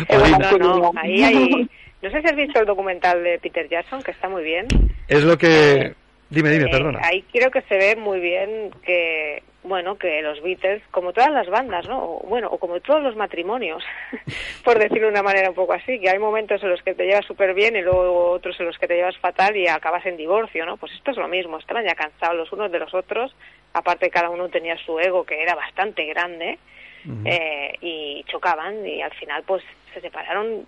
No, no, ahí hay... No sé si has visto el documental de Peter Jackson, que está muy bien. es lo que dime dime Eh, perdona ahí creo que se ve muy bien que, bueno, que los Beatles, como todas las bandas, ¿no? O, bueno, o como todos los matrimonios, por decirlo de una manera un poco así, que hay momentos en los que te llevas súper bien y luego otros en los que te llevas fatal y acabas en divorcio, ¿no? Pues esto es lo mismo, estaban ya cansados los unos de los otros, aparte cada uno tenía su ego que era bastante grande, eh, y chocaban y al final pues se separaron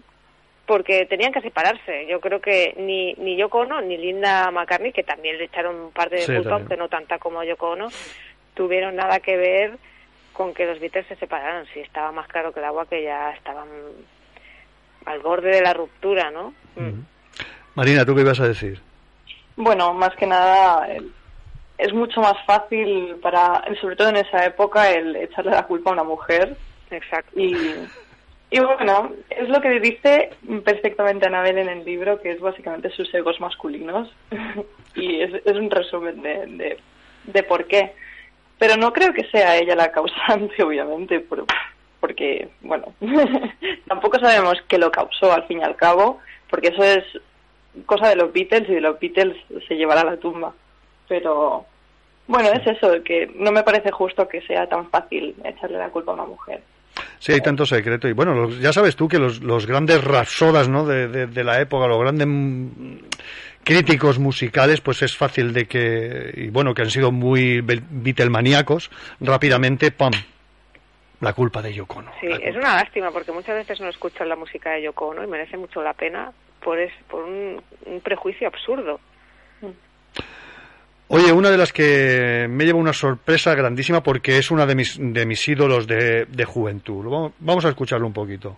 porque tenían que separarse. Yo creo que ni, ni Yoko Ono ni Linda McCartney, que también le echaron un par de Sí, culpa, aunque no tanta como Yoko Ono, tuvieron nada que ver con que los Beatles se separaran. Sí, estaba más claro que el agua que ya estaban al borde de la ruptura, ¿no? Marina tú qué ibas a decir Bueno, más que nada es mucho más fácil para, sobre todo en esa época, el echarle la culpa a una mujer. Exacto. Y, y bueno, es lo que dice perfectamente Anabel en el libro, que es básicamente sus egos masculinos. y es, un resumen de, de, por qué. Pero no creo que sea ella la causante, obviamente, por- porque, bueno, tampoco sabemos qué lo causó al fin y al cabo, porque eso es cosa de los Beatles y de los Beatles se llevará a la tumba. Pero, bueno, es eso, que no me parece justo que sea tan fácil echarle la culpa a una mujer. Sí, hay tanto secreto. Y bueno, los- ya sabes tú que los, los grandes rapsodas ¿no? de, de- de la época, los grandes mm, críticos musicales, pues es fácil de que, y bueno, que han sido muy be- Beatlemaníacos, rápidamente, ¡pam! La culpa de Yoko Ono. Sí, es una lástima porque muchas veces no escuchas la música de Yoko Ono y merece mucho la pena por, es, por un, un prejuicio absurdo. Oye, una de las que me lleva una sorpresa grandísima porque es una de mis, de mis ídolos de, de juventud. Vamos- a escucharlo un poquito.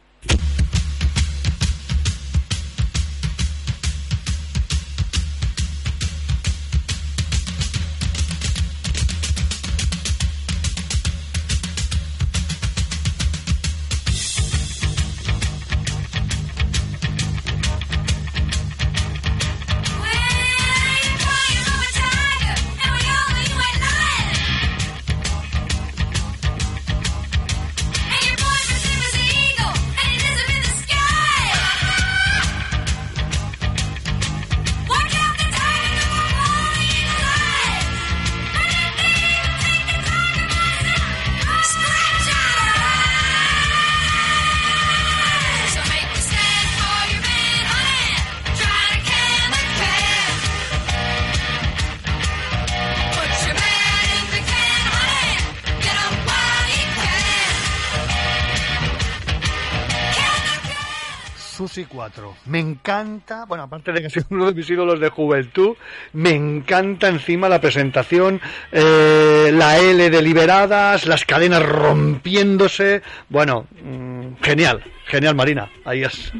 Me encanta, bueno, aparte de que soy uno de mis ídolos de juventud, me encanta encima la presentación, eh, la L de liberadas, las cadenas rompiéndose. Bueno, mm, genial, genial, Marina. Ahí es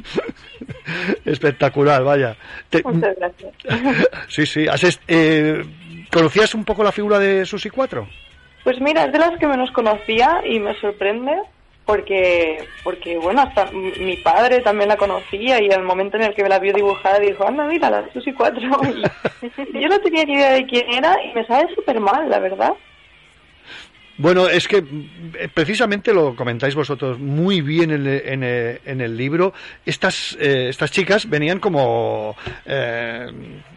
espectacular, vaya. Te- Muchas gracias. sí, sí. has eh, ¿Conocías un poco la figura de Susi 4? Pues mira, es de las que menos conocía y me sorprende porque, porque bueno, hasta mi padre también la conocía y al momento en el que me la vio dibujada dijo, anda, mira, la Susi 4. Y yo no tenía ni idea de quién era y me sabe súper mal, la verdad. Bueno, es que eh, precisamente lo comentáis vosotros muy bien en el, en en el libro. Estas, eh, estas chicas venían como eh,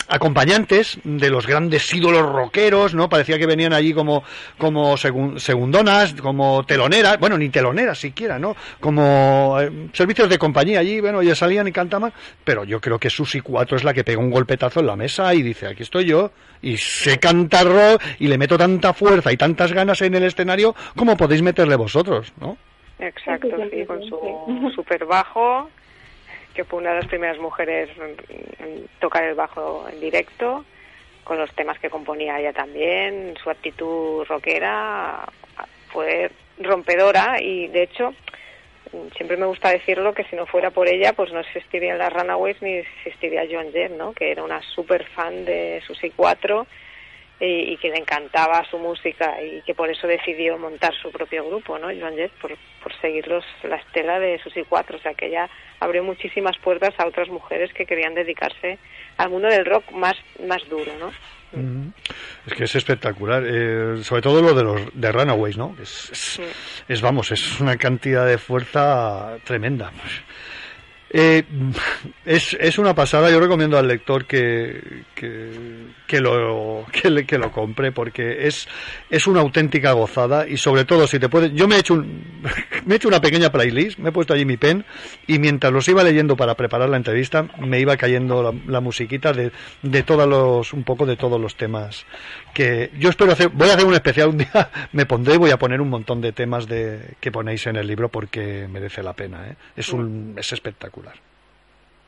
acompañantes de los grandes ídolos rockeros, ¿no? Parecía que venían allí como, como segun- segundonas, como teloneras, bueno, ni teloneras siquiera, ¿no? Como eh, servicios de compañía allí, bueno, ellas salían y cantaban, pero yo creo que Susi 4 es la que pega un golpetazo en la mesa y dice, aquí estoy yo, y sé cantar rock y le meto tanta fuerza y tantas ganas en el escenario como podéis meterle vosotros, ¿no? Exacto, sí, con su super bajo, que fue una de las primeras mujeres en- tocar el bajo en directo, con los temas que componía ella también, su actitud rockera fue rompedora y de hecho siempre me gusta decirlo que si no fuera por ella pues no existirían las Runaways ni existiría Joan Jett, ¿no? que era una super fan de Susi 4 y, y que le encantaba su música y que por eso decidió montar su propio grupo, ¿no? Joan Jett, por, por seguir los, la estela de Susi 4, o sea que ella abrió muchísimas puertas a otras mujeres que querían dedicarse al mundo del rock más, más duro, ¿no? Mm. Es que es espectacular, eh, sobre todo lo de los de Runaways, ¿no? Es, es, es, vamos, es una cantidad de fuerza tremenda. Eh, es, es una pasada, yo recomiendo al lector que, que, que lo, que, le- que lo compre porque es, es una auténtica gozada y sobre todo si te puedes, yo me he hecho un, me he hecho una pequeña playlist, me he puesto allí mi pen y mientras los iba leyendo para preparar la entrevista me iba cayendo la, la musiquita de, de todos los, un poco de todos los temas que yo espero hacer, voy a hacer un especial un día, me pondré y voy a poner un montón de temas de, que ponéis en el libro porque merece la pena, ¿eh? es un, es espectacular.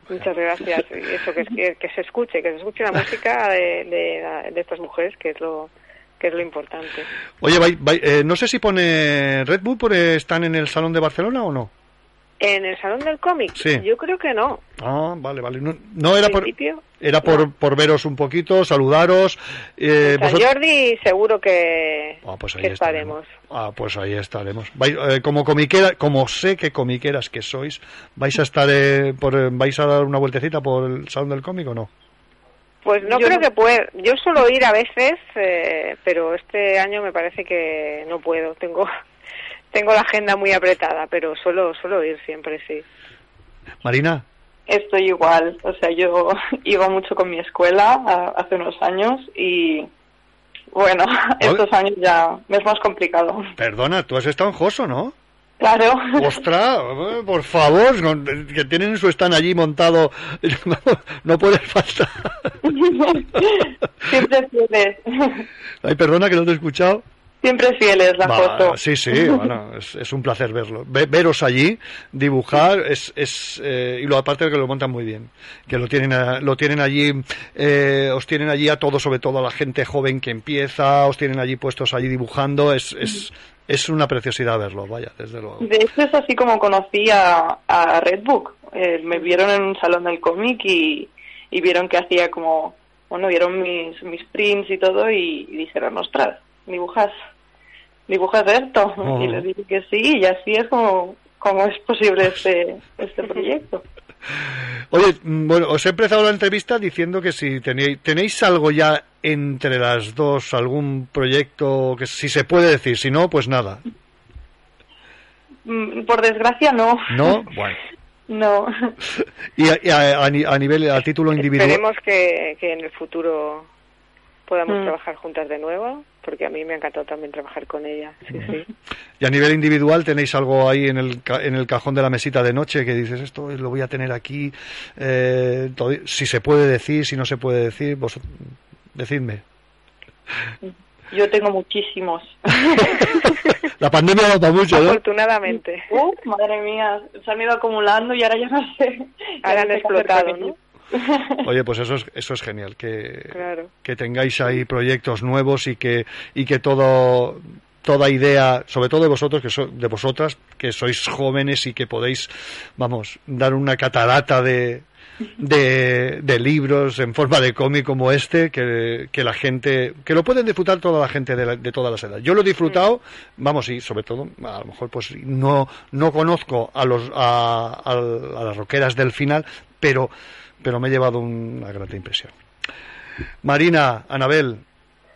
Muchas gracias. Y eso, que, que, que se escuche, que se escuche la música de, de, de estas mujeres, que es lo que es lo importante. Oye, eh, no sé si pone Red Bull, porque están en el Salón de Barcelona o no. En el Salón del Cómic, Sí. yo creo que no. Ah, vale, vale. No, no era En por, principio, era por, por veros un poquito, saludaros. Eh, San vosotros- Jordi seguro que, Ah, pues ahí que estaremos. estaremos. Ah, pues ahí estaremos. Vai- eh, como comiquera, como sé que comiqueras que sois, vais a estar, eh, por, eh, vais a dar una vueltecita por el Salón del Cómic o no? Pues no Yo creo no- que pueda. Yo suelo ir a veces, eh, pero este año me parece que no puedo. Tengo tengo la agenda muy apretada, pero suelo suelo ir siempre, sí. Marina, Estoy igual, o sea, yo iba mucho con mi escuela a- hace unos años y bueno, estos años ya me es más complicado. perdona, tú has estado en Joso, ¿no? Claro. Ostras, por favor, no- que tienen su stand allí montado, no puede faltar. Siempre fieles. Ay, perdona que no te he escuchado. Siempre fieles la Va, foto. Sí, sí, bueno, es, es un placer verlo. Ve- veros allí, dibujar, es, es eh, y lo aparte de que lo montan muy bien, que lo tienen, a- lo tienen allí, eh, os tienen allí a todos, sobre todo a la gente joven que empieza, os tienen allí puestos allí dibujando, es, es, es una preciosidad verlo, vaya, desde luego. De hecho es así como conocí a, a Redbook. Eh, me vieron en un salón del cómic y, y vieron que hacía como, bueno, vieron mis, mis prints y todo y, y dijeron, ostras, dibujas, dibujas esto. Oh. Y les dije que sí y así es como, como es posible este, este proyecto. Oye, mm, bueno, os he empezado la entrevista diciendo que si tenéis, tenéis algo ya entre las dos, algún proyecto que si se puede decir, si no, pues nada. Mm, Por desgracia no. ¿No? Bueno. No. Y a, y a- a nivel, a título individual. Esperemos que, que en el futuro podamos Mm. trabajar juntas de nuevo, porque a mí me ha encantado también trabajar con ella. Sí, sí. Y a nivel individual tenéis algo ahí en el, ca- en el cajón de la mesita de noche que dices esto lo voy a tener aquí. eh, todo- si se puede decir, si no se puede decir, vos decidme. Yo tengo muchísimos. La pandemia ha dado mucho, ¿no? Afortunadamente. Uh, madre mía, se han ido acumulando y ahora ya no sé. Ahora han explotado, ¿no? Oye, pues eso es, eso es genial, que, Claro. que tengáis ahí proyectos nuevos y que, y que todo, toda idea, sobre todo de vosotros, que so- de vosotras, que sois jóvenes y que podéis, vamos, dar una catarata de, de, de libros en forma de cómic como este, que, que la gente, que lo pueden disfrutar toda la gente de, la- de todas las edades. Yo lo he disfrutado, vamos, y sobre todo, a lo mejor pues no, no conozco a los, a, a- a las roqueras del final, pero, pero me he llevado una grata impresión. Marina, Anabel,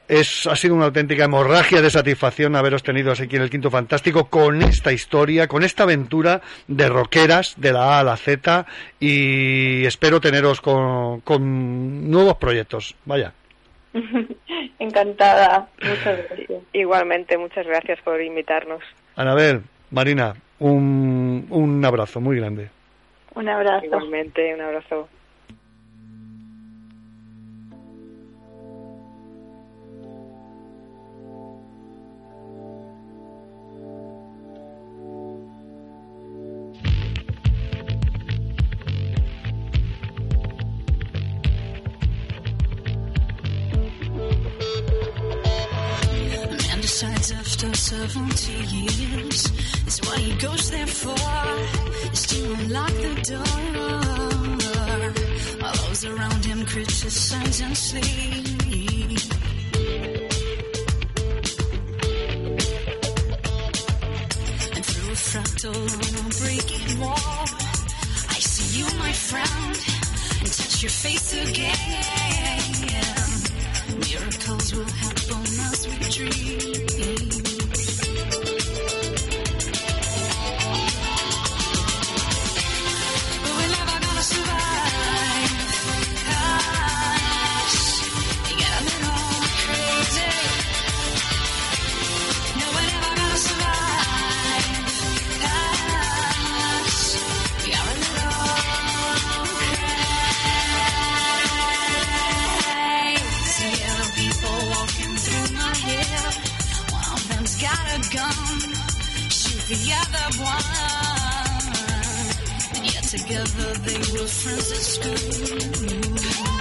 es, ha sido una auténtica hemorragia de satisfacción haberos tenido aquí en el Quinto Fantástico con esta historia, con esta aventura de roqueras de la A a la Z y espero teneros con, con nuevos proyectos. Vaya. Encantada. Muchas gracias. Igualmente, muchas gracias por invitarnos. Anabel, Marina, un, un abrazo muy grande. Un abrazo. Igualmente, un abrazo. Man decides after 70 years is what he goes there for. Is to unlock the door. While those around him criticize and sleep. And through a fractal breaking wall, I see you, my friend, and touch your face again. Miracles will happen as we dream. The other one. Yet together they were friends at school.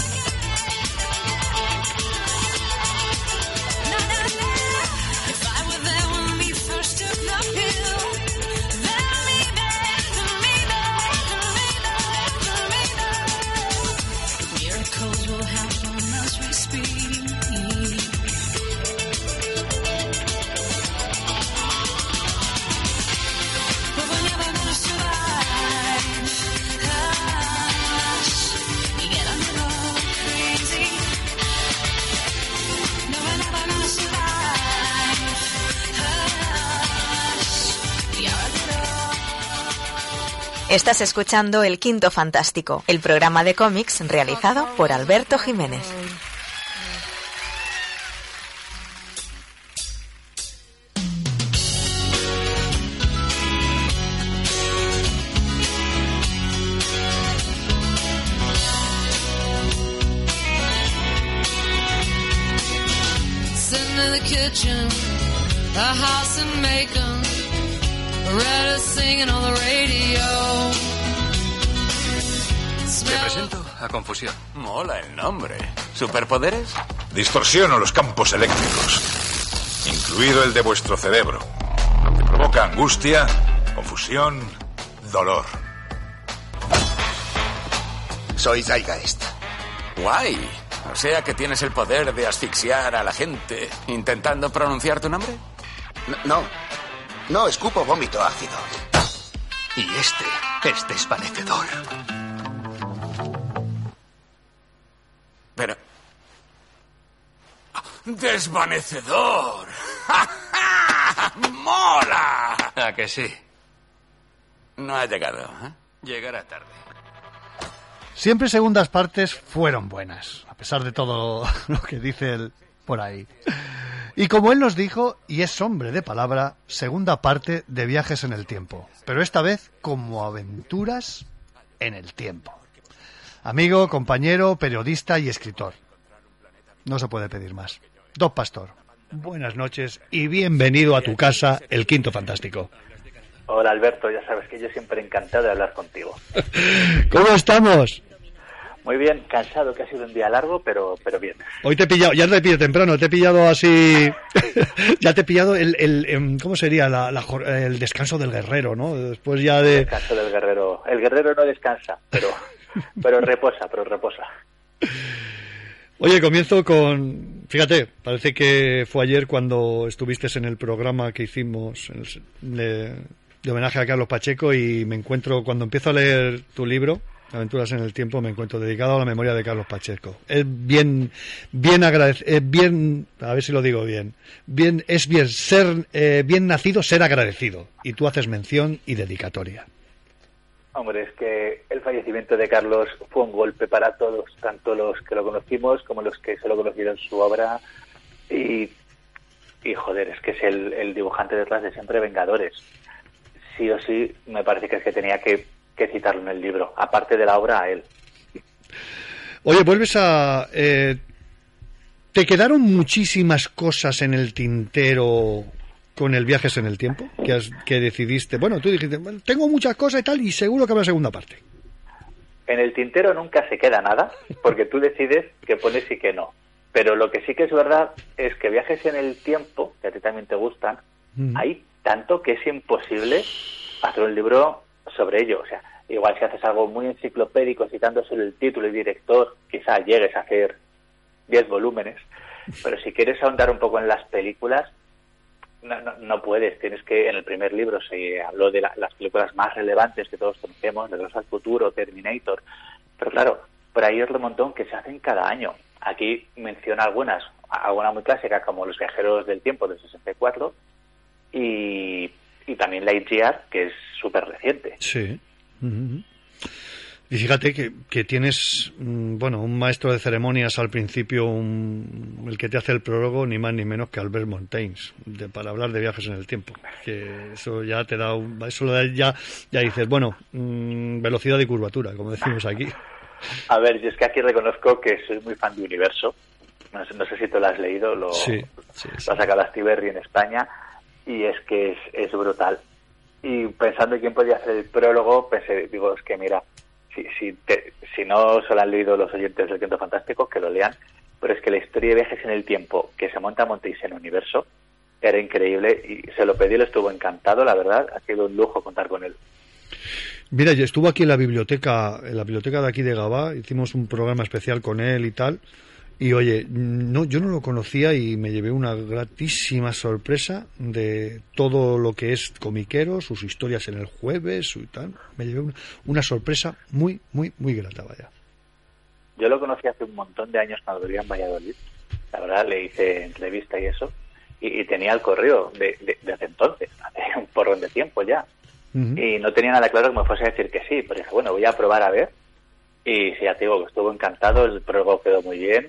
Estás escuchando El Quinto Fantástico, el programa de cómics realizado por Alberto Jiménez. A Confusión. Mola el nombre. ¿Superpoderes? Distorsiono los campos eléctricos, incluido el de vuestro cerebro, lo que provoca angustia, confusión, dolor. Soy Zygeist. Guay. O sea que tienes el poder de asfixiar a la gente intentando pronunciar tu nombre. No, no, escupo vómito ácido. Y este es desvanecedor. Pero... ¡Desvanecedor! ¡Mola! ¿A que sí? No ha llegado, ¿eh? Llegará tarde. Siempre segundas partes fueron buenas, a pesar de todo lo que dice él por ahí. Y como él nos dijo, y es hombre de palabra, segunda parte de viajes en el tiempo, pero esta vez como aventuras en el tiempo. Amigo, compañero, periodista y escritor. No se puede pedir más. Doc Pastor, buenas noches y bienvenido a tu casa, el Quinto Fantástico. Hola Alberto, ya sabes que yo siempre encantado de hablar contigo. ¿Cómo estamos? Muy bien, cansado que ha sido un día largo, pero pero bien. Hoy te he pillado, ya te he pillado temprano, te he pillado así, ya te he pillado el, el, em, ¿cómo sería? La, la jor- el descanso del guerrero, ¿no? Después ya de... Descanso del guerrero. El guerrero no descansa, pero pero reposa, pero reposa. Oye, comienzo con... Fíjate, parece que fue ayer cuando estuviste en el programa que hicimos de homenaje a Carlos Pacheco y me encuentro, cuando empiezo a leer tu libro, Aventuras en el Tiempo, me encuentro dedicado a la memoria de Carlos Pacheco. Es bien, bien agradecido, bien, a ver si lo digo bien, bien, es bien ser, eh, bien nacido ser agradecido. Y tú haces mención y dedicatoria. Hombre, es que el fallecimiento de Carlos fue un golpe para todos, tanto los que lo conocimos como los que solo conocieron su obra. Y, y joder, es que es el, el dibujante detrás de siempre Vengadores. Sí o sí, me parece que es que tenía que, que citarlo en el libro, aparte de la obra a él. Oye, vuelves a... eh, ¿Te quedaron muchísimas cosas en el tintero con el Viajes en el Tiempo? Que, has- que decidiste... Bueno, tú dijiste, "Bueno, tengo muchas cosas y tal, y seguro que habrá segunda parte. En el tintero nunca se queda nada, porque tú decides que pones y que no. Pero lo que sí que es verdad es que viajes en el tiempo, que a ti también te gustan, hay tanto que es imposible hacer un libro sobre ello. O sea, igual si haces algo muy enciclopédico citando solo el título y director, quizá llegues a hacer 10 volúmenes. Pero si quieres ahondar un poco en las películas, no, no, no puedes. Tienes que, en el primer libro se habló de la- las películas más relevantes que todos conocemos, de los al futuro, Terminator. Pero claro, por ahí es lo montón que se hacen cada año. Aquí menciona algunas, alguna muy clásica como Los viajeros del tiempo del 64 y, y también Lightyear, que es súper reciente. Sí. Y fíjate que, que tienes, mm, bueno, un maestro de ceremonias al principio, un- el que te hace el prólogo, ni más ni menos que Albert Montaigne, de- para hablar de viajes en el tiempo. Que eso ya te da, un- eso ya, ya dices, bueno, mm, velocidad y curvatura, como decimos aquí. A ver, yo es que aquí reconozco que soy muy fan de Universo. No sé, no sé si tú lo has leído, lo, Sí, sí, lo ha sacado Astiberri en España y es que es, es brutal. Y pensando en quién podía hacer el prólogo, pensé, digo, es que mira, si, si, no solo han leído los oyentes del Quinto Fantástico, que lo lean, pero es que la historia de viajes en el tiempo que se monta Montéis en Universo era increíble y se lo pedí, lo estuvo encantado, la verdad, ha sido un lujo contar con él. Mira, yo estuvo aquí en la biblioteca, en la biblioteca de aquí de Gabá, hicimos un programa especial con él y tal. Y oye, no, yo no lo conocía y me llevé una gratísima sorpresa de todo lo que es comiquero, sus historias en el jueves y tal. Me llevé una, una sorpresa muy, muy, muy grata, vaya. Yo lo conocí hace un montón de años cuando vivía en Valladolid. La verdad, le hice entrevista y eso. Y, y tenía el correo de, de, de hace entonces, hace un porrón de tiempo ya. Y no tenía nada claro que me fuese a decir que sí. Pero dije, bueno, voy a probar a ver. Y sí, ya te digo que estuvo encantado, el prólogo quedó muy bien.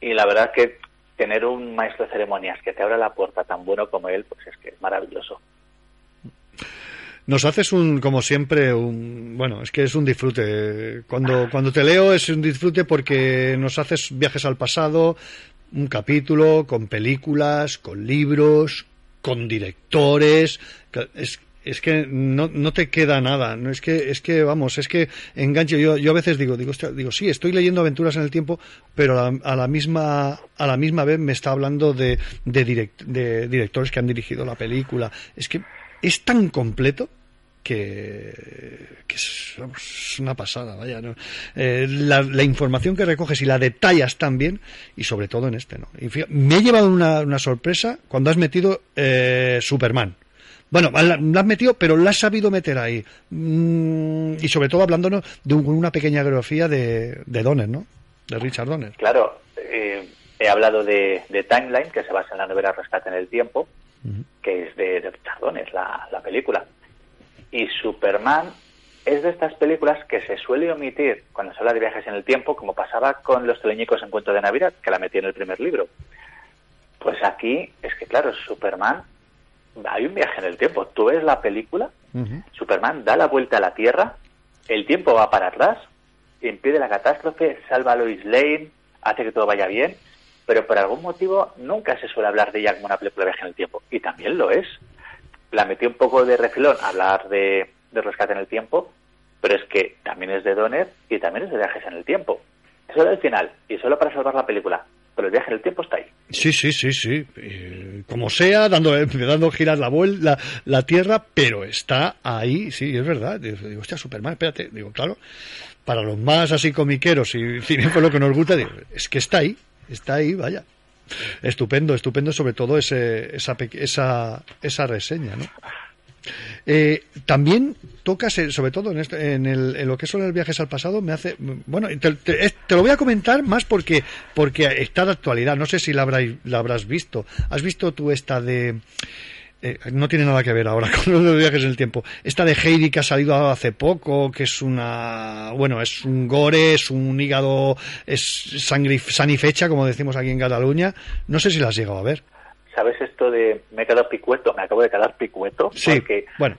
Y la verdad que tener un maestro de ceremonias que te abra la puerta tan bueno como él, pues es que es maravilloso. Nos haces un, como siempre, un, bueno, es que es un disfrute. Cuando, cuando te leo es un disfrute porque nos haces viajes al pasado, un capítulo con películas, con libros, con directores. Es, es que no, te queda nada. No es que, es que vamos, es que enganche. Yo, yo a veces digo, digo, digo, sí, estoy leyendo aventuras en el tiempo, pero a, la misma, a la misma vez me está hablando de, de, direct- de directores que han dirigido la película. Es que es tan completo que, que es, una pasada, vaya. ¿no? Eh, la, información que recoges y la detallas tan bien, y sobre todo en este, ¿no? Me he llevado una, una sorpresa cuando has metido eh, Superman. Bueno, la, la has metido, pero la has sabido meter ahí. Mm, y sobre todo hablándonos de un- una pequeña biografía de, de Donner, ¿no? De Richard Donner. Claro, eh, he hablado de, de Timeline, que se basa en la novela Rescate en el Tiempo, que es de, de Richard Donner, la, la película. Y Superman es de estas películas que se suele omitir cuando se habla de viajes en el tiempo, como pasaba con Los teleñicos en cuento de Navidad, que la metí en el primer libro. Pues aquí es que, claro, Superman, hay un viaje en el tiempo. Tú ves la película, Superman da la vuelta a la Tierra, el tiempo va para atrás, impide la catástrofe, salva a Lois Lane, hace que todo vaya bien pero por algún motivo nunca se suele hablar de ella como una película de viaje en el tiempo. Y también lo es. La metí un poco de refilón a hablar de, de rescate en el tiempo, pero es que también es de Donner y también es de viajes en el tiempo. Solo el final y solo para salvar la película, pero el viaje en el tiempo está ahí. Sí, sí, sí, sí. Eh, como sea, dando, dando girar la, la, la Tierra, pero está ahí, sí, es verdad. Digo, hostia, Superman, espérate. Digo, claro, para los más así comiqueros y lo que nos gusta, digo, es que está ahí, está ahí, vaya. Estupendo, estupendo, sobre todo ese, esa, esa, esa reseña, ¿no? Eh, también tocas, eh, sobre todo en, esto- en, el- en lo que son los viajes al pasado, me hace. Bueno, te, te- lo voy a comentar más porque, porque está de actualidad. No sé si la, habrás la habrás visto. ¿Has visto tú esta de.? eh, no tiene nada que ver ahora con los viajes en el tiempo. Esta de Heidi que ha salido hace poco, que es una. Bueno, es un gore, es un hígado, es sangre, sanifecha, como decimos aquí en Cataluña. No sé si la has llegado a ver. ¿Sabes esto de me he quedado picueto? Me acabo de quedar picueto. Sí, Porque bueno.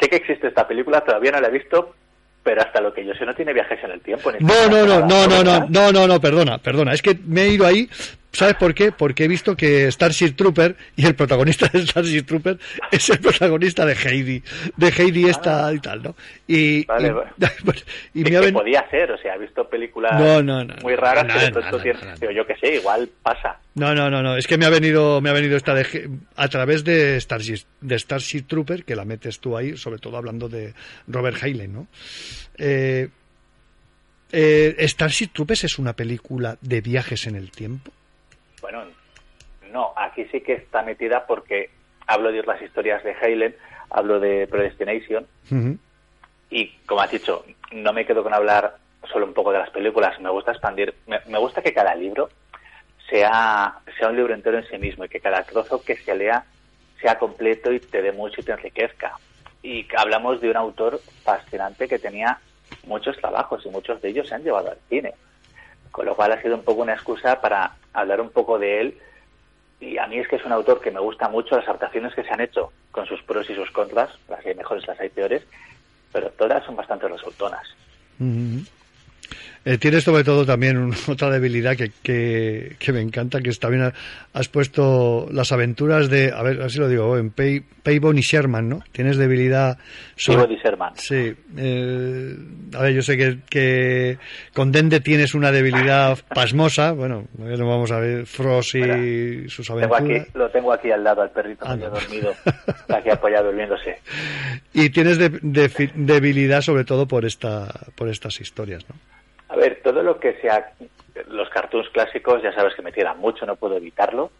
sé que existe esta película, todavía no la he visto, pero hasta lo que yo sé no tiene viajes en el tiempo. No, no, no, no, no, no, no, no, no, perdona, perdona. Es que me he ido ahí, ¿sabes por qué? Porque he visto que Starship Trooper y el protagonista de Starship Trooper es el protagonista de Heidi, de Heidi esta y tal, ¿no? Y, Vale, y- bueno, y Sí, me ha que ven- podía ser, o sea, he visto películas No, no, no, muy raras, pero esto tiene, digo, yo que sé, igual pasa. No, no, no, no, es que me ha venido, me ha venido esta de, a través de Starship, de Starship Trooper, que la metes tú ahí, sobre todo hablando de Robert Heinlein, ¿no? Eh, eh, Starship Troopers es una película de viajes en el tiempo. Bueno, no, aquí sí que está metida porque hablo de las historias de Halen, hablo de Predestination, y como has dicho, no me quedo con hablar solo un poco de las películas, me gusta expandir, me, me gusta que cada libro sea, sea un libro entero en sí mismo y que cada trozo que se lea sea completo y te dé mucho y te enriquezca. Y hablamos de un autor fascinante que tenía muchos trabajos y muchos de ellos se han llevado al cine. Con lo cual ha sido un poco una excusa para hablar un poco de él. Y a mí es que es un autor que me gusta mucho las adaptaciones que se han hecho con sus pros y sus contras, las hay mejores, las hay peores, pero todas son bastante resultonas. Eh, tienes sobre todo también un- otra debilidad que, que, que me encanta, que es también ha- has puesto las aventuras de, a ver, así lo digo, en Pay, Paybone y Sherman, ¿no? Tienes debilidad Peabody y Sherman. Sí. eh, a ver, yo sé que, que con Dende tienes una debilidad pasmosa, bueno, no vamos a ver Frost y sus Tengo aventuras. aquí, lo tengo aquí al lado al perrito Ah, no. dormido, aquí apoyado durmiéndose. Y tienes de- de- debilidad sobre todo por esta por estas historias, ¿no? A ver, todo lo que sea los cartoons clásicos, ya sabes que me tiran mucho, no puedo evitarlo.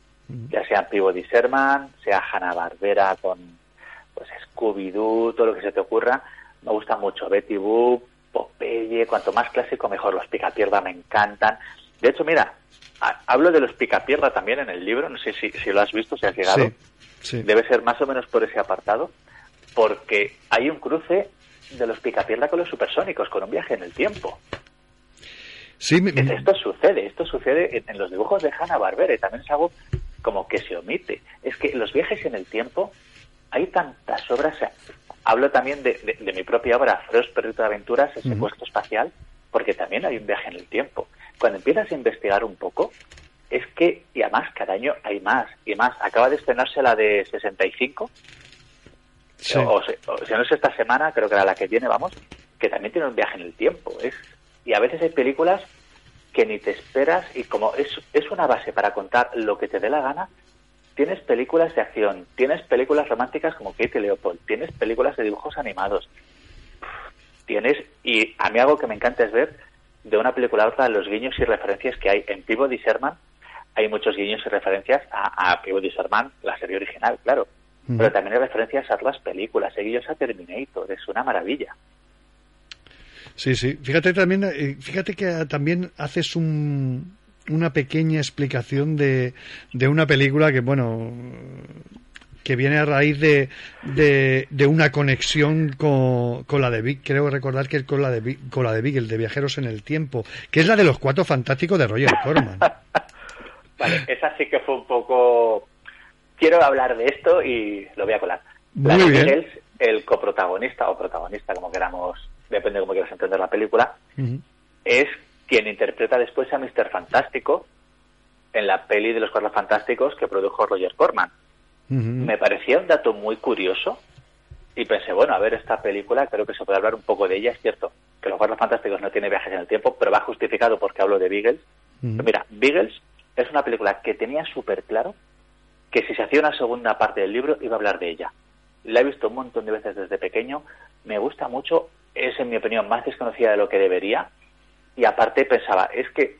Ya sean Peabody Sherman, sea Hanna Barbera con pues Scooby-Doo, todo lo que se te ocurra. Me gusta mucho Betty Boop, Popeye, cuanto más clásico mejor. Los Picapierda me encantan. De hecho, mira, ha- hablo de los Picapierda también en el libro, no sé si, si lo has visto, si has llegado. Sí, sí. Debe ser más o menos por ese apartado, porque hay un cruce de los Picapierda con los supersónicos, con un viaje en el tiempo. Sí, me- Es- Esto sucede, esto sucede en, en los dibujos de Hanna Barbera y también es algo como que se omite. Es que los viajes en el tiempo, hay tantas obras. o sea, hablo también de, de- de mi propia obra, Frost Perrito de Aventuras, el secuestro espacial, porque también hay un viaje en el tiempo. Cuando empiezas a investigar un poco, es que, y además cada año hay más y más. Acaba de estrenarse la de 65, Sí. o, se- o si no es esta semana, creo que era la que viene, vamos, que también tiene un viaje en el tiempo. Es, y a veces hay películas que ni te esperas y como es, es una base para contar lo que te dé la gana, tienes películas de acción, tienes películas románticas como Katie Leopold, tienes películas de dibujos animados, tienes, y a mí algo que me encanta es ver de una película a otra los guiños y referencias que hay. En Peabody Sherman, hay muchos guiños y referencias a, a Peabody Sherman, la serie original, claro, pero también hay referencias a las películas, hay guiños a Terminator, es una maravilla. Sí, sí. Fíjate también, eh, fíjate que ah, también haces un, una pequeña explicación de, de una película que, bueno, que viene a raíz de, de, de una conexión con, con la de Big, creo recordar que es con la de Big, con la de Big, el de Viajeros en el Tiempo, que es la de los cuatro fantásticos de Roger Corman. Vale, esa sí que fue un poco... Quiero hablar de esto y lo voy a colar. La Muy de bien. El coprotagonista o protagonista, como queramos, depende de cómo quieras entender la película, es quien interpreta después a Mr. Fantástico en la peli de los Cuatro Fantásticos que produjo Roger Corman. Me parecía un dato muy curioso y pensé, bueno, a ver esta película, creo que se puede hablar un poco de ella, es cierto que los Cuatro Fantásticos no tiene viajes en el tiempo, pero va justificado porque hablo de Beagles. Mira, Beagles es una película que tenía súper claro que si se hacía una segunda parte del libro iba a hablar de ella. La he visto un montón de veces desde pequeño, me gusta mucho, es en mi opinión más desconocida de lo que debería y aparte pensaba, es que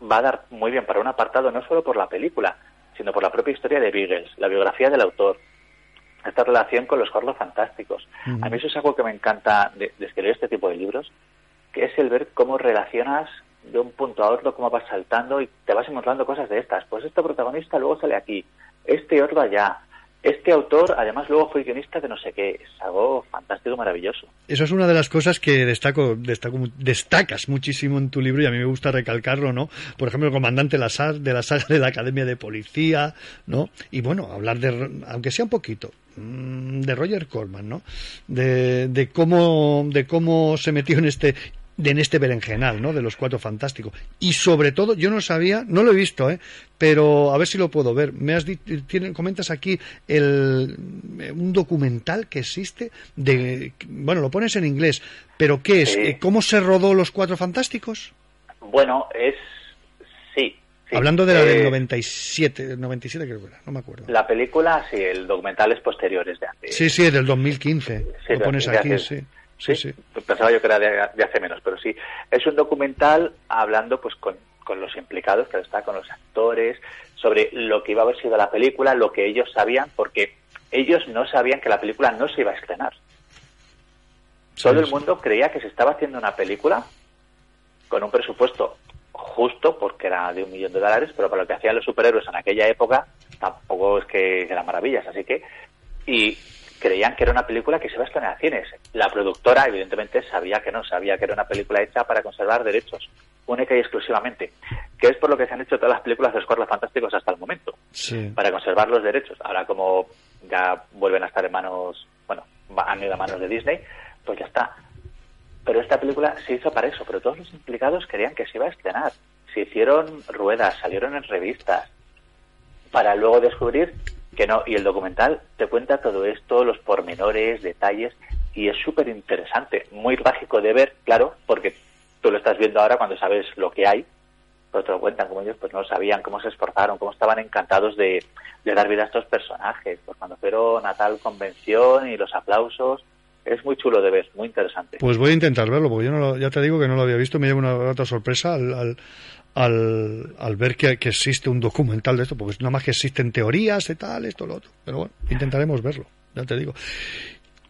va a dar muy bien para un apartado no solo por la película, sino por la propia historia de Beagles, la biografía del autor, esta relación con los Cuatro Fantásticos. A mí eso es algo que me encanta de, leo este tipo de libros, que es el ver cómo relacionas de un punto a otro, cómo vas saltando y te vas encontrando cosas de estas. Pues este protagonista luego sale aquí, este otro allá. Este autor, además, luego fue guionista de no sé qué. Es algo fantástico, maravilloso. Eso es una de las cosas que destaco, destaco, destacas muchísimo en tu libro y a mí me gusta recalcarlo, ¿no? Por ejemplo, el comandante Lazar de la saga de la Academia de Policía, ¿no? Y bueno, hablar de, aunque sea un poquito, mm, de Roger Corman, ¿no? De cómo, de cómo se metió en este de en este berenjenal, ¿no? De los cuatro fantásticos. Y sobre todo, yo no sabía, no lo he visto, ¿eh? Pero a ver si lo puedo ver. Me has tiene- comentas aquí el, un documental que existe de, bueno, lo pones en inglés, pero ¿qué es? Sí. Eh, ¿Cómo se rodó los cuatro fantásticos? Bueno, es... Sí. sí. Hablando de la del Eh, 97, 97 creo que era, no me acuerdo. La película, sí, el documental es posterior, es de hace... Sí, sí, del 2015. Sí, lo pones aquí, hace- sí. Sí, sí. Pensaba yo que era de, de hace menos, pero sí. Es un documental hablando pues con, con los implicados, que está con los actores, sobre lo que iba a haber sido la película, lo que ellos sabían, porque ellos no sabían que la película no se iba a estrenar. Todo el mundo creía que se estaba haciendo una película con un presupuesto justo, porque era de un millón de dólares, pero para lo que hacían los superhéroes en aquella época tampoco es que eran maravillas, así que... Y creían que era una película que se iba a estrenar a cines. La productora, evidentemente, sabía que no, sabía que era una película hecha para conservar derechos, única y exclusivamente, que es por lo que se han hecho todas las películas de los Cuatro Fantásticos hasta el momento Sí. para conservar los derechos. Ahora como ya vuelven a estar en manos, bueno, han ido a manos de Disney, pues ya está. Pero esta película se hizo para eso, pero todos los implicados querían que se iba a estrenar. Se hicieron ruedas, salieron en revistas, para luego descubrir que no. Y el documental te cuenta todo esto, los pormenores, detalles, y es súper interesante, muy mágico de ver, claro, porque tú lo estás viendo ahora cuando sabes lo que hay, pero te lo cuentan como ellos pues no sabían, cómo se esforzaron, cómo estaban encantados de, de dar vida a estos personajes, pues cuando fueron a tal convención y los aplausos, es muy chulo de ver, muy interesante. Pues voy a intentar verlo, porque yo no lo- ya te digo que no lo había visto, me lleva una grata sorpresa al, al, al, al ver que, que existe un documental de esto, porque nada más que existen teorías y tal, esto, lo otro. Pero bueno, intentaremos verlo, ya te digo.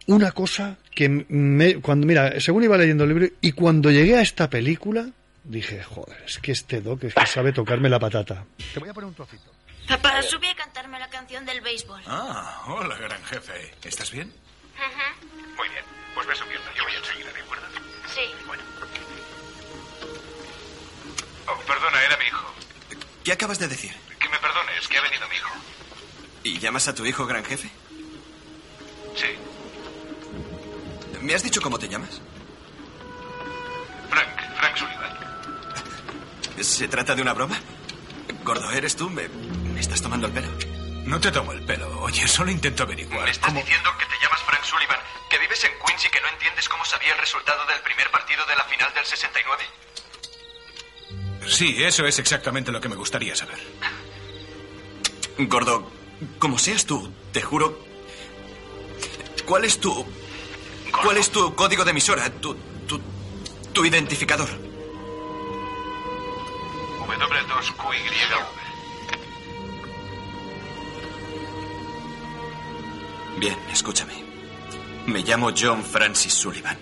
Una cosa que me, cuando, mira, según iba leyendo el libro, y cuando llegué a esta película, dije, joder, es que este doc es que sabe tocarme la patata. Te voy a poner un trocito. Papá, sube a cantarme la canción del béisbol. Ah, hola, gran jefe. ¿Estás bien? Muy bien. Pues ve subiendo. Yo voy enseguida, ¿de acuerdo? Sí. Oh, perdona, era mi hijo. ¿Qué acabas de decir? Que me perdones, que ha venido mi hijo. ¿Y llamas a tu hijo gran jefe? Sí. ¿Me has dicho cómo te llamas? Frank, Frank Sullivan. ¿Se trata de una broma? Gordo, ¿eres tú? ¿Me, me estás tomando el pelo? No te tomo el pelo. Oye, solo intento averiguar. ¿Me estás diciendo que te llamas Frank Sullivan, que vives en Queens y que no entiendes cómo sabía el resultado del primer partido de la final del 69? Sí, eso es exactamente lo que me gustaría saber. Gordo, como seas tú, te juro. ¿Cuál es tu. ¿Cuál es tu código de emisora? Tu. tu. tu identificador. W2QYV. Bien, escúchame. Me llamo John Francis Sullivan.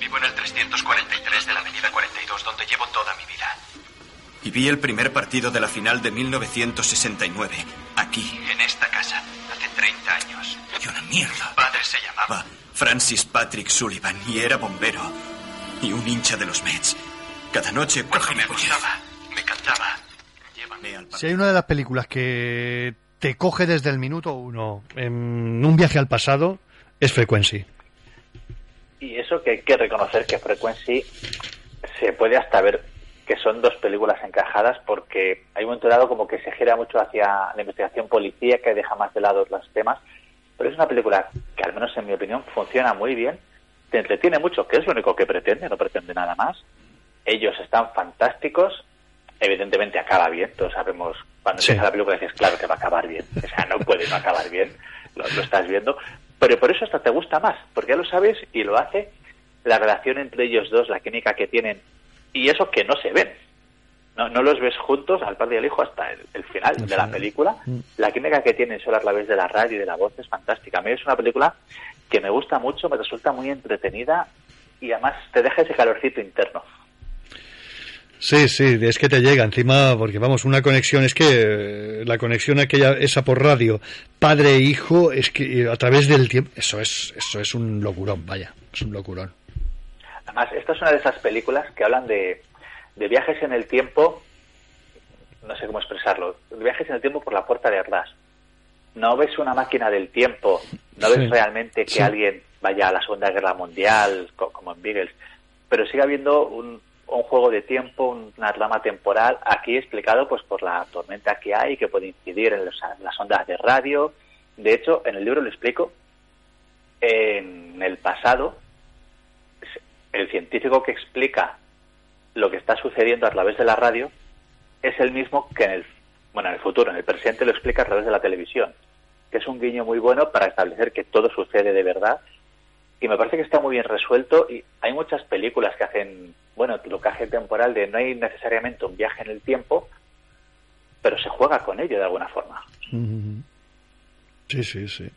Vivo en el 343 de la Avenida 42, donde llevo toda mi vida. Y vi el primer partido de la final de 1969, aquí. En esta casa, hace 30 años. Y una mierda. Mi padre se llamaba. Francis Patrick Sullivan y era bombero y un hincha de los Mets. Cada noche Cuando me gustaba, me cantaba. Llévame al Si hay una de las películas que te coge desde el minuto uno en un viaje al pasado, es Frequency. Y eso que hay que reconocer que Frequency se puede hasta ver que son dos películas encajadas porque hay un momento dado como que se gira mucho hacia la investigación policíaca y deja más de lado los temas, pero es una película que al menos en mi opinión funciona muy bien, te entretiene mucho, que es lo único que pretende, no pretende nada más. Ellos están fantásticos, evidentemente acaba bien, todos sabemos cuando Sí. empieza la película dices, claro que va a acabar bien, o sea, no puede no acabar bien, lo, lo estás viendo, pero por eso hasta te gusta más, porque ya lo sabes y lo hace la relación entre ellos dos, la química que tienen y eso que no se ven. No, no los ves juntos al padre y al hijo hasta el, el final El de la película. La química que tienen solo a través de la radio y de la voz es fantástica. A mí es una película que me gusta mucho, me resulta muy entretenida y además te deja ese calorcito interno. Sí, sí, es que te llega encima, porque vamos, una conexión, es que eh, la conexión aquella, esa por radio, padre e hijo, es que eh, a través del tiempo, eso es, eso es un locurón, vaya, es un locurón. Además, esta es una de esas películas que hablan de, de viajes en el tiempo, no sé cómo expresarlo, viajes en el tiempo por la puerta de atrás. No ves una máquina del tiempo, no ves Sí, realmente que sí. alguien vaya a la Segunda Guerra Mundial, co- como en Beagles, pero sigue habiendo un, un juego de tiempo, un- una trama temporal, aquí explicado pues por la tormenta que hay, que puede incidir en, los- en las ondas de radio. De hecho, en el libro lo explico, en el pasado, el científico que explica lo que está sucediendo a través de la radio es el mismo que en el bueno en el futuro, en el presente lo explica a través de la televisión, que es un guiño muy bueno para establecer que todo sucede de verdad y me parece que está muy bien resuelto y hay muchas películas que hacen bueno trucaje temporal de no hay necesariamente un viaje en el tiempo, pero se juega con ello de alguna forma. Sí, sí, sí.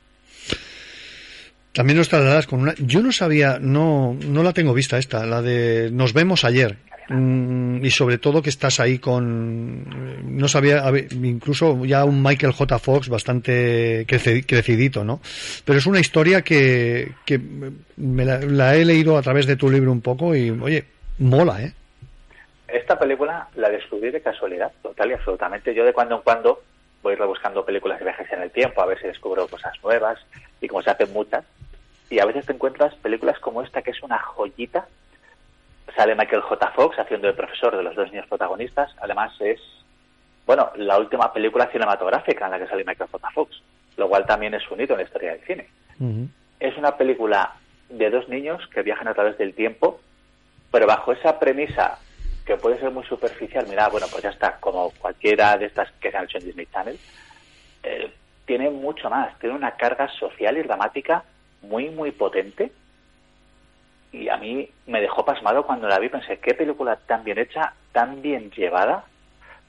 También nos trasladas con una. Yo no sabía, no, no la tengo vista esta, la de Nos vemos ayer. Mm, y sobre todo que estás ahí con. No sabía, incluso ya un Michael J. Fox bastante crecidito, ¿no? Pero es una historia que, que me la, la he leído a través de tu libro un poco y, oye, mola, ¿eh? Esta película la descubrí de casualidad, total y absolutamente. Yo de cuando en cuando voy rebuscando películas de viajes en el tiempo a ver si descubro cosas nuevas y como se hacen muchas. Y a veces te encuentras películas como esta que es una joyita. Sale Michael J. Fox haciendo el profesor de los dos niños protagonistas. Además es, bueno, la última película cinematográfica en la que sale Michael J. Fox, lo cual también es un hito en la historia del cine. Es una película de dos niños que viajan a través del tiempo, pero bajo esa premisa que puede ser muy superficial, mira, bueno, pues ya está, como cualquiera de estas que se han hecho en Disney Channel, eh, tiene mucho más, tiene una carga social y dramática muy, muy potente. Y a mí me dejó pasmado cuando la vi, pensé, qué película tan bien hecha, tan bien llevada,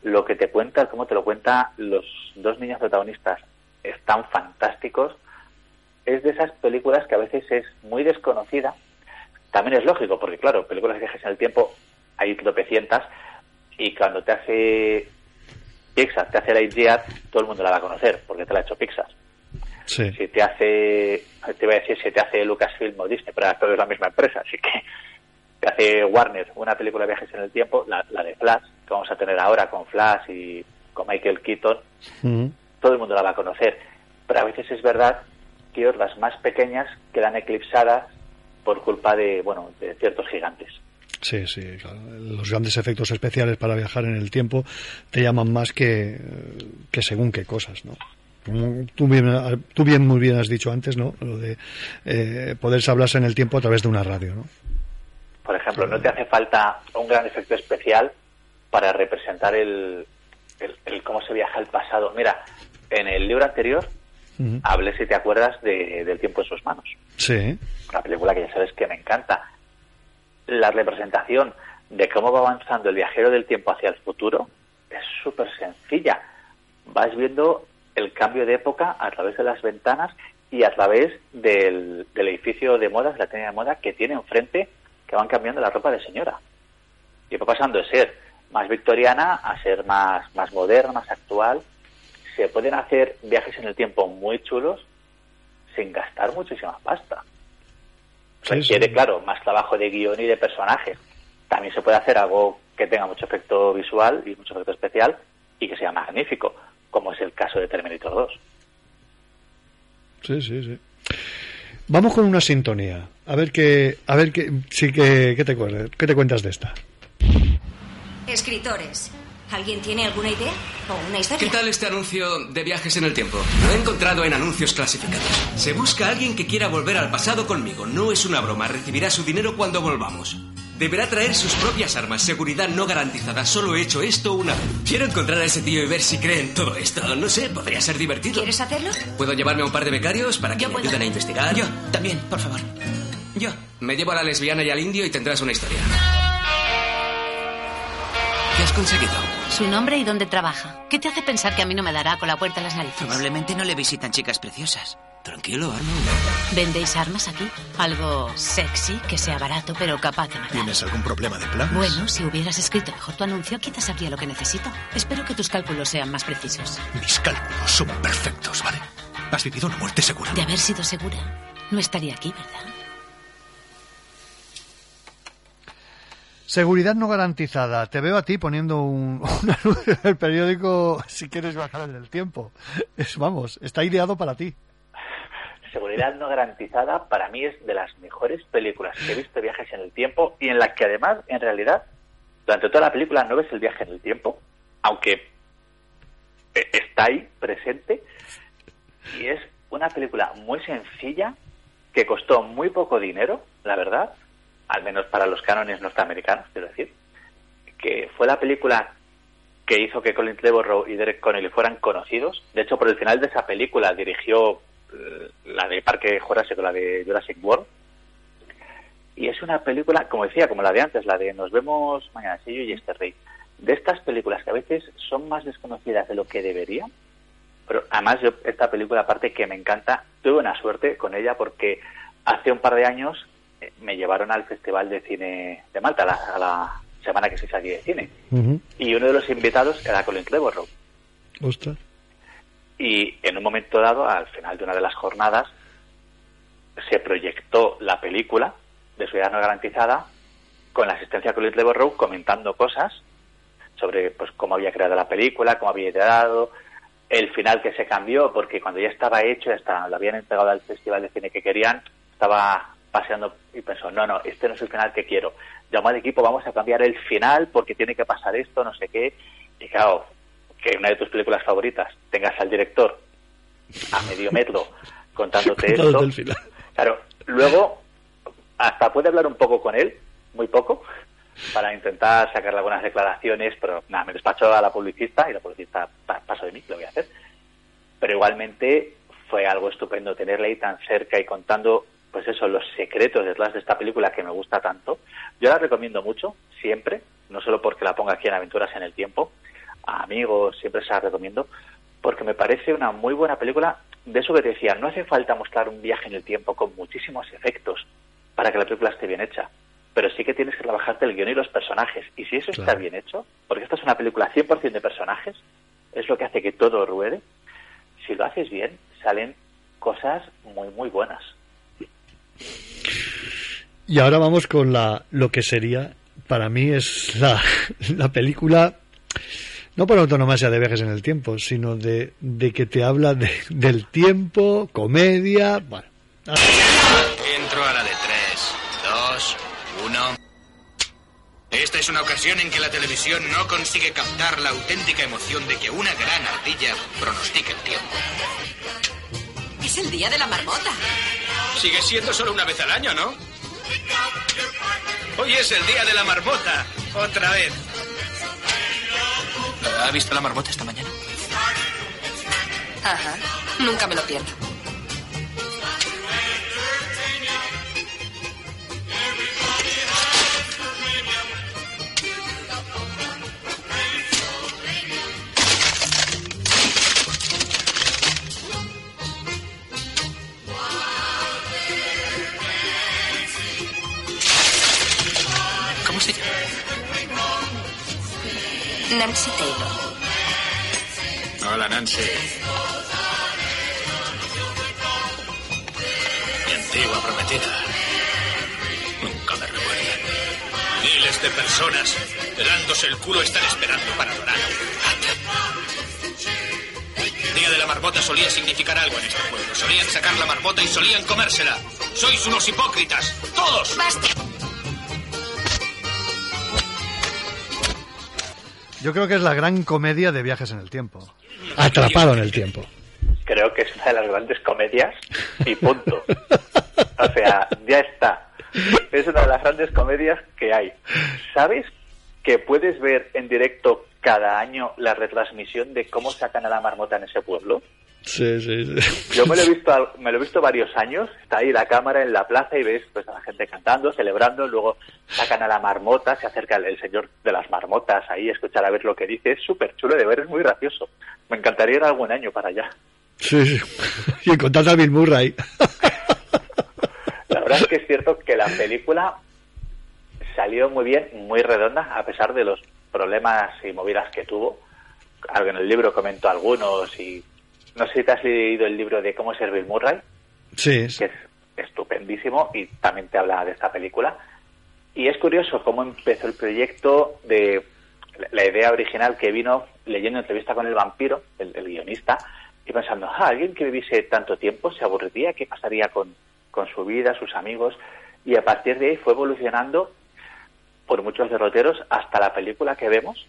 lo que te cuenta, cómo te lo cuenta los dos niños protagonistas, están fantásticos. Es de esas películas que a veces es muy desconocida. También es lógico, porque claro, películas de viajes en el tiempo hay tropecientas y cuando te hace Pixar, te hace la Lightyear, todo el mundo la va a conocer, porque te la ha hecho Pixar. Sí. Si te hace, te iba a decir si te hace Lucasfilm o Disney, pero todo es la misma empresa, así que te hace Warner una película de viajes en el tiempo, la, la de Flash, que vamos a tener ahora con Flash y con Michael Keaton, todo el mundo la va a conocer. Pero a veces es verdad que otras más pequeñas quedan eclipsadas por culpa de, bueno, de ciertos gigantes. Sí, sí, claro. Los grandes efectos especiales para viajar en el tiempo te llaman más que, que según qué cosas, ¿no? Tú bien, tú bien, muy bien has dicho antes, ¿no? Lo de eh, poderse hablarse en el tiempo a través de una radio, ¿no? Por ejemplo, no te hace falta un gran efecto especial para representar el, el, el cómo se viaja al pasado. Mira, en el libro anterior hablé, si te acuerdas, de, del tiempo en sus manos. Sí. Una película que ya sabes que me encanta. La representación de cómo va avanzando el viajero del tiempo hacia el futuro es súper sencilla. Vas viendo el cambio de época a través de las ventanas y a través del, del edificio de modas, la tienda de moda que tiene enfrente, que van cambiando la ropa de señora. Y va pasando de ser más victoriana a ser más, más moderna, más actual. Se pueden hacer viajes en el tiempo muy chulos sin gastar muchísima pasta. Requiere, claro, más trabajo de guion y de personajes. También se puede hacer algo que tenga mucho efecto visual y mucho efecto especial y que sea magnífico, como es el caso de Terminator 2. Sí, sí, sí. Vamos con una sintonía. A ver qué, a ver qué, sí que, qué te, qué te cuentas de esta. Escritores. ¿Alguien tiene alguna idea? ¿O una historia? ¿Qué tal este anuncio de viajes en el tiempo? Lo he encontrado en anuncios clasificados. Se busca a alguien que quiera volver al pasado conmigo. No es una broma. Recibirá su dinero cuando volvamos. Deberá traer sus propias armas. Seguridad no garantizada. Solo he hecho esto una vez. Quiero encontrar a ese tío y ver si cree en todo esto. No sé, podría ser divertido. ¿Quieres hacerlo? ¿Puedo llevarme a un par de becarios para que Yo me puedo. ayuden a investigar? Yo, también, por favor. Yo. Me llevo a la lesbiana y al indio y tendrás una historia. ¿Qué has conseguido? Su nombre y dónde trabaja. ¿Qué te hace pensar que a mí no me dará con la puerta a las narices? Probablemente no le visitan chicas preciosas. Tranquilo, Arnold. ¿Vendéis armas aquí? Algo sexy, que sea barato, pero capaz de matar. ¿Tienes algún problema de planes? Bueno, si hubieras escrito mejor tu anuncio, quizás sabría lo que necesito. Espero que tus cálculos sean más precisos. Mis cálculos son perfectos, ¿vale? Has vivido una muerte segura. De haber sido segura, no estaría aquí, ¿verdad? Seguridad no garantizada. Te veo a ti poniendo un, anuncio del periódico si quieres bajar en el tiempo. Es, vamos, está ideado para ti. Seguridad no garantizada para mí es de las mejores películas que he visto viajes en el tiempo y en las que además, en realidad, durante toda la película no ves el viaje en el tiempo, aunque eh, está ahí presente y es una película muy sencilla que costó muy poco dinero, la verdad, al menos para los cánones norteamericanos, quiero decir, que fue la película que hizo que Colin Trevorrow y Derek Connolly fueran conocidos. De hecho, por el final de esa película dirigió eh, la de Parque Jurásico, la de Jurassic World. Y es una película, como decía, como la de antes, la de Nos vemos mañana, sí, y este rey. De estas películas que a veces son más desconocidas de lo que deberían. Pero además, yo, esta película, aparte que me encanta, tuve una suerte con ella porque hace un par de años me llevaron al Festival de Cine de Malta, a la, a la semana que se hizo aquí de cine. Y uno de los invitados era Colin Trevorrow. Ostras. Y en un momento dado, al final de una de las jornadas, se proyectó la película de Seguridad no garantizada con la asistencia de Colin Trevorrow comentando cosas sobre pues cómo había creado la película, cómo había ideado, el final que se cambió, porque cuando ya estaba hecho, ya está, lo habían entregado al festival de cine que querían, estaba paseando y pensó, no, no, este no es el final que quiero. Llamó al equipo, vamos a cambiar el final porque tiene que pasar esto, no sé qué. Y claro, que una de tus películas favoritas tengas al director a medio metro contándote esto. Final. Claro, luego hasta puede hablar un poco con él, muy poco, para intentar sacarle algunas declaraciones, pero nada, me despachó a la publicista y la publicista pa- pasó de mí, lo voy a hacer. Pero igualmente fue algo estupendo tenerle ahí tan cerca y contando, pues eso, los secretos detrás de esta película que me gusta tanto. Yo la recomiendo mucho, siempre, no solo porque la ponga aquí en Aventuras en el Tiempo, a amigos siempre se la recomiendo, porque me parece una muy buena película. De eso que te decía, no hace falta mostrar un viaje en el tiempo con muchísimos efectos para que la película esté bien hecha. Pero sí que tienes que trabajarte el guion y los personajes. Y si eso está bien hecho, porque esta es una película 100% de personajes, es lo que hace que todo ruede. Si lo haces bien, salen cosas muy, muy buenas. Y ahora vamos con la lo que sería, para mí es la, la película, no por autonomía de viajes en el tiempo, sino de, de que te habla de- del tiempo, comedia, bueno. Entro a la de tres, dos, uno. Esta es una ocasión en que la televisión no consigue captar la auténtica emoción de que una gran ardilla pronostique el tiempo. Es el día de la marmota. Sigue siendo solo una vez al año, ¿no? Hoy es el día de la marmota. Otra vez. ¿Ha visto la marmota esta mañana? Ajá. Nunca me lo pierdo. Nancy Taylor. Hola, Nancy. Mi antigua prometida. Nunca me recuerdan. Miles de personas pelándose el culo están esperando para adorar. Día de la marmota solía significar algo en este pueblo. Solían sacar la marmota y solían comérsela. Sois unos hipócritas. ¡Todos! ¡Basta! Yo creo que es la gran comedia de viajes en el tiempo. Atrapado en el tiempo. Creo que es una de las grandes comedias y punto. O sea, ya está. Es una de las grandes comedias que hay. ¿Sabes que puedes ver en directo cada año la retransmisión de cómo sacan a la marmota en ese pueblo? Sí, sí, sí. Yo me lo he visto, me lo he visto varios años. Está ahí la cámara en la plaza y ves pues, a la gente cantando, celebrando. Luego sacan a la marmota, se acerca el, el señor de las marmotas ahí, escuchar a ver lo que dice. Es súper chulo de ver, es muy gracioso. Me encantaría ir algún año para allá. Sí, sí. Y encontrar a Bill Murray. La verdad es que es cierto que la película salió muy bien, muy redonda, a pesar de los problemas y movidas que tuvo. Algo en el libro comentó algunos y no sé si te has leído el libro de cómo ser Bill Murray, Sí, que es estupendísimo y también te habla de esta película. Y es curioso cómo empezó el proyecto de la- la idea original que vino leyendo entrevista con el vampiro, el, el guionista, y pensando, ah, alguien que viviese tanto tiempo se aburriría, ¿qué pasaría con, con su vida, sus amigos? Y a partir de ahí fue evolucionando por muchos derroteros hasta la película que vemos,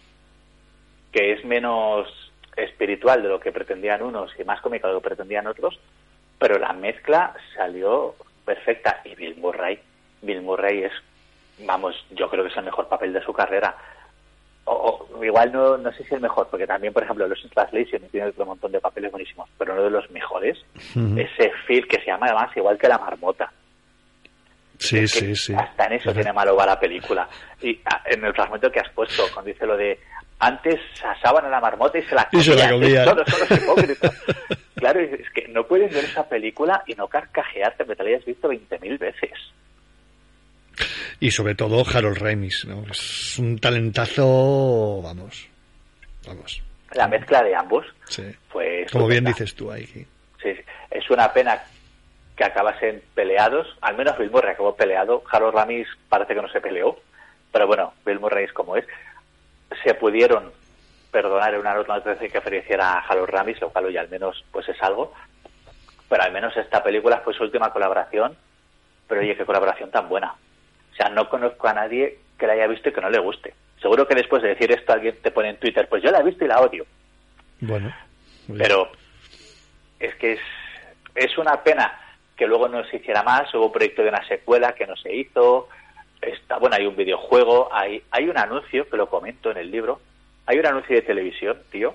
que es menos espiritual de lo que pretendían unos y más cómica de lo que pretendían otros, pero la mezcla salió perfecta y Bill Murray, Bill Murray es, vamos, yo creo que es el mejor papel de su carrera. O, o igual no, no sé si el mejor, porque también, por ejemplo, Los Translation tiene otro montón de papeles buenísimos, pero uno de los mejores, ese Phil que se llama además igual que la marmota. Sí, sí, sí. Hasta en eso tiene malo va la película. Y ah, en el fragmento que has puesto, cuando dice lo de antes asaban a la marmota y se la Y se la comían. Son los hipócritas. claro, es que no puedes ver esa película y no carcajearte, porque te la hayas visto 20.000 veces. Y sobre todo Harold Ramis, ¿no? Es un talentazo, vamos, vamos. La mezcla de ambos Sí. fue Como bien dices tú ahí. Sí, sí. es una pena que acabasen peleados. Al menos Bill Murray acabó peleado. Harold Ramis parece que no se peleó. Pero bueno, Bill Murray es como es. Se pudieron perdonar en una nota que ofreciera a Harold Ramis, lo cual hoy al menos pues es algo. Pero al menos esta película fue su última colaboración. Pero oye, qué colaboración tan buena. O sea, no conozco a nadie que la haya visto y que no le guste. Seguro que después de decir esto alguien te pone en Twitter, pues yo la he visto y la odio. Bueno. Pero es que es, es una pena que luego no se hiciera más. Hubo un proyecto de una secuela que no se hizo. Está, bueno, hay un videojuego, hay, hay un anuncio, que lo comento en el libro. Hay un anuncio de televisión, tío,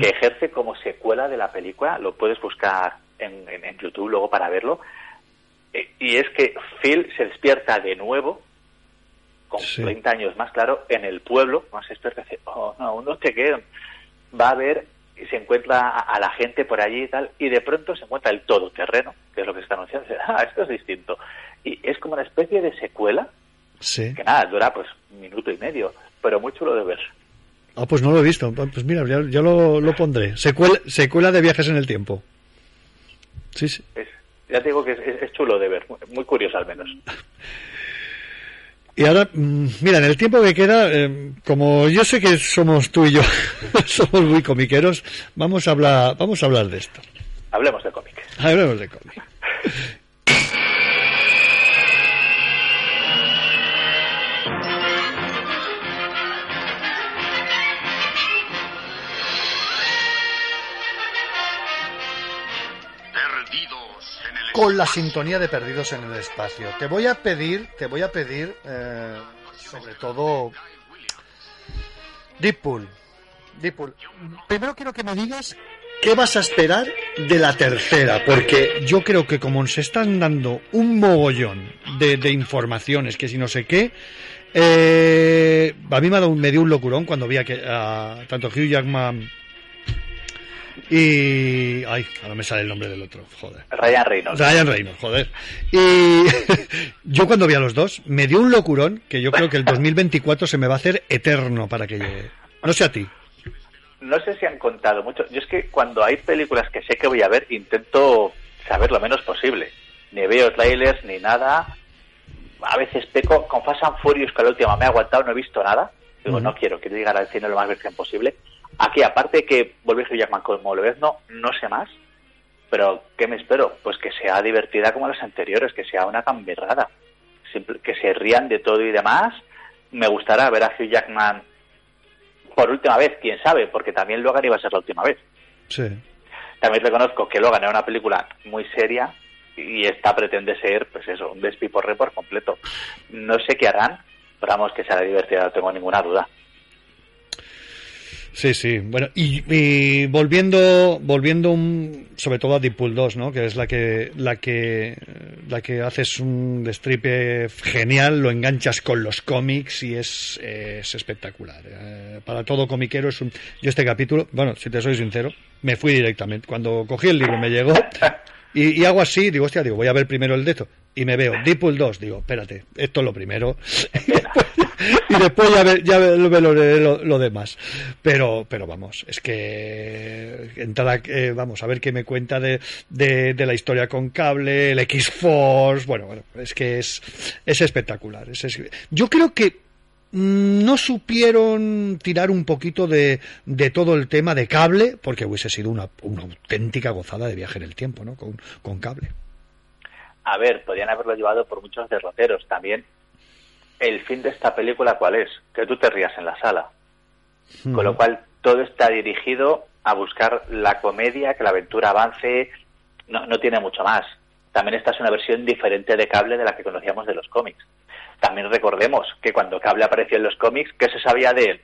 que ejerce como secuela de la película. Lo puedes buscar en, en- en YouTube luego para verlo. Eh, Y es que Phil se despierta de nuevo, con 30 años más claro, en el pueblo. Más despierta y dice, oh, no, aún no te quedan. Va a ver y se encuentra a, a la gente por allí y tal, y de pronto se encuentra el todoterreno, que es lo que se está anunciando. Dice, ah, esto es distinto. Y es como una especie de secuela Sí. que nada, dura pues un minuto y medio, pero muy chulo de ver. Ah, pues no lo he visto. Pues mira, ya, ya lo, lo pondré. Secuela, secuela de viajes en el tiempo. Sí, sí. Es, ya te digo que es, es- es chulo de ver, muy, muy curioso al menos. Y ahora, mm, mira, en el tiempo que queda, eh, como yo sé que somos tú y yo, somos muy comiqueros, vamos a hablar, vamos a hablar de esto. Hablemos de cómic. Hablemos de cómic. Con la sintonía de Perdidos en el Espacio. Te voy a pedir, te voy a pedir, eh, sobre todo, Deadpool. Deadpool. Primero quiero que me digas qué vas a esperar de la tercera, porque yo creo que como se están dando un mogollón de, de informaciones, que si no sé qué, eh, a mí me, ha dado me dio un locurón cuando vi a, que, a tanto Hugh Jackman y... Ay, ahora me sale el nombre del otro, joder. Ryan Reynolds. Ryan Reynolds, joder. Y yo cuando vi a los dos, me dio un locurón que yo creo que el 2024 se me va a hacer eterno para que llegue. No sé a ti. No sé si han contado mucho. Yo es que cuando hay películas que sé que voy a ver, intento saber lo menos posible. Ni veo trailers ni nada. A veces peco con Fast and Furious, que la última me ha aguantado, no he visto nada. Digo, no quiero, quiero llegar al cine lo más virgen posible. Aquí, aparte de que vuelve Hugh Jackman como lo ves, no, no sé más. Pero, ¿qué me espero? Pues que sea divertida como las anteriores, que sea una gamberrada. Simple- que se rían de todo y demás. Me gustará ver a Hugh Jackman por última vez, quién sabe, porque también Logan iba a ser la última vez. Sí. También reconozco que Logan era una película muy seria y esta pretende ser, pues eso, un despiporre por completo. No sé qué harán, pero vamos, que será divertida, no tengo ninguna duda. Sí, sí. Bueno, y, y volviendo, volviendo un- sobre todo a Deadpool 2, ¿no? Que es la que, la que, la que haces un destripe genial, lo enganchas con los cómics y es, es espectacular. Eh, para todo comiquero es un, yo este capítulo, bueno, si te soy sincero, me fui directamente. Cuando cogí el libro me llegó y, y hago así, digo, hostia, digo, voy a ver primero el de esto. Y me veo Deadpool 2, digo, espérate, esto es lo primero. y después ya, ve- ya lo, lo- lo demás. Pero, pero vamos, es que entrar a- eh, vamos a ver qué me cuenta de, de, la historia con cable, el X-Force, bueno, bueno, es que es, es espectacular. es- yo creo que no supieron tirar un poquito de, de todo el tema de cable, porque hubiese sido una, una auténtica gozada de viaje en el tiempo, ¿no? Con, con cable. A ver, podrían haberlo llevado por muchos derroteros también. El fin de esta película, ¿cuál es? Que tú te rías en la sala. Con lo cual, todo está dirigido a buscar la comedia, que la aventura avance. No, no tiene mucho más. También esta es una versión diferente de Cable de la que conocíamos de los cómics. También recordemos que cuando Cable apareció en los cómics, ¿qué se sabía de él?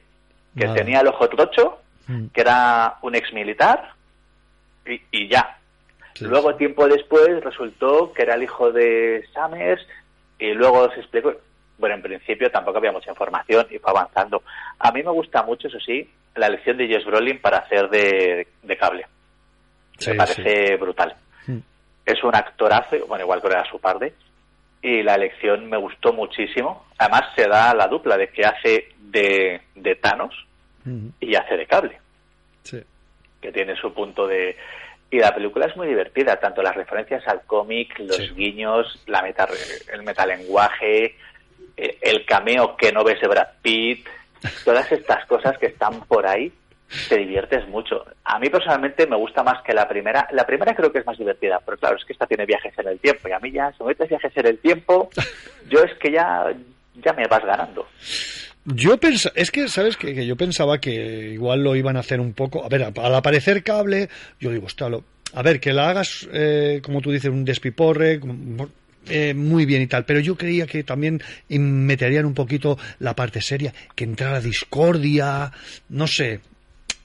Que tenía el ojo trocho, Mm. que era un ex militar y, y ya. Luego, tiempo después, resultó que era el hijo de Summers y luego se explicó. Bueno, en principio tampoco había mucha información y fue avanzando. A mí me gusta mucho, eso sí, la elección de Jess Brolin para hacer de, de cable. Sí, me parece brutal. Mm. Es un actorazo, bueno, igual que era su padre, y la elección me gustó muchísimo. Además, se da la dupla de que hace de, de Thanos y hace de cable Sí. que tiene su punto de... Y la película es muy divertida, tanto las referencias al cómic, los guiños, la meta, el metalenguaje, eh, el cameo que no ves de Brad Pitt, todas estas cosas que están por ahí, te diviertes mucho. A mí personalmente me gusta más que la primera. La primera creo que es más divertida, pero claro, es que esta tiene viajes en el tiempo y a mí ya, si me metes viajes en el tiempo, yo es que ya, ya me vas ganando. Yo pensaba, es que, ¿sabes? Que, que yo pensaba que igual lo iban a hacer un poco. A ver, al aparecer cable, yo digo, hostia, lo- a ver, que la hagas, eh, como tú dices, un despiporre, eh, muy bien y tal, pero yo creía que también meterían un poquito la parte seria, que entrara discordia, no sé.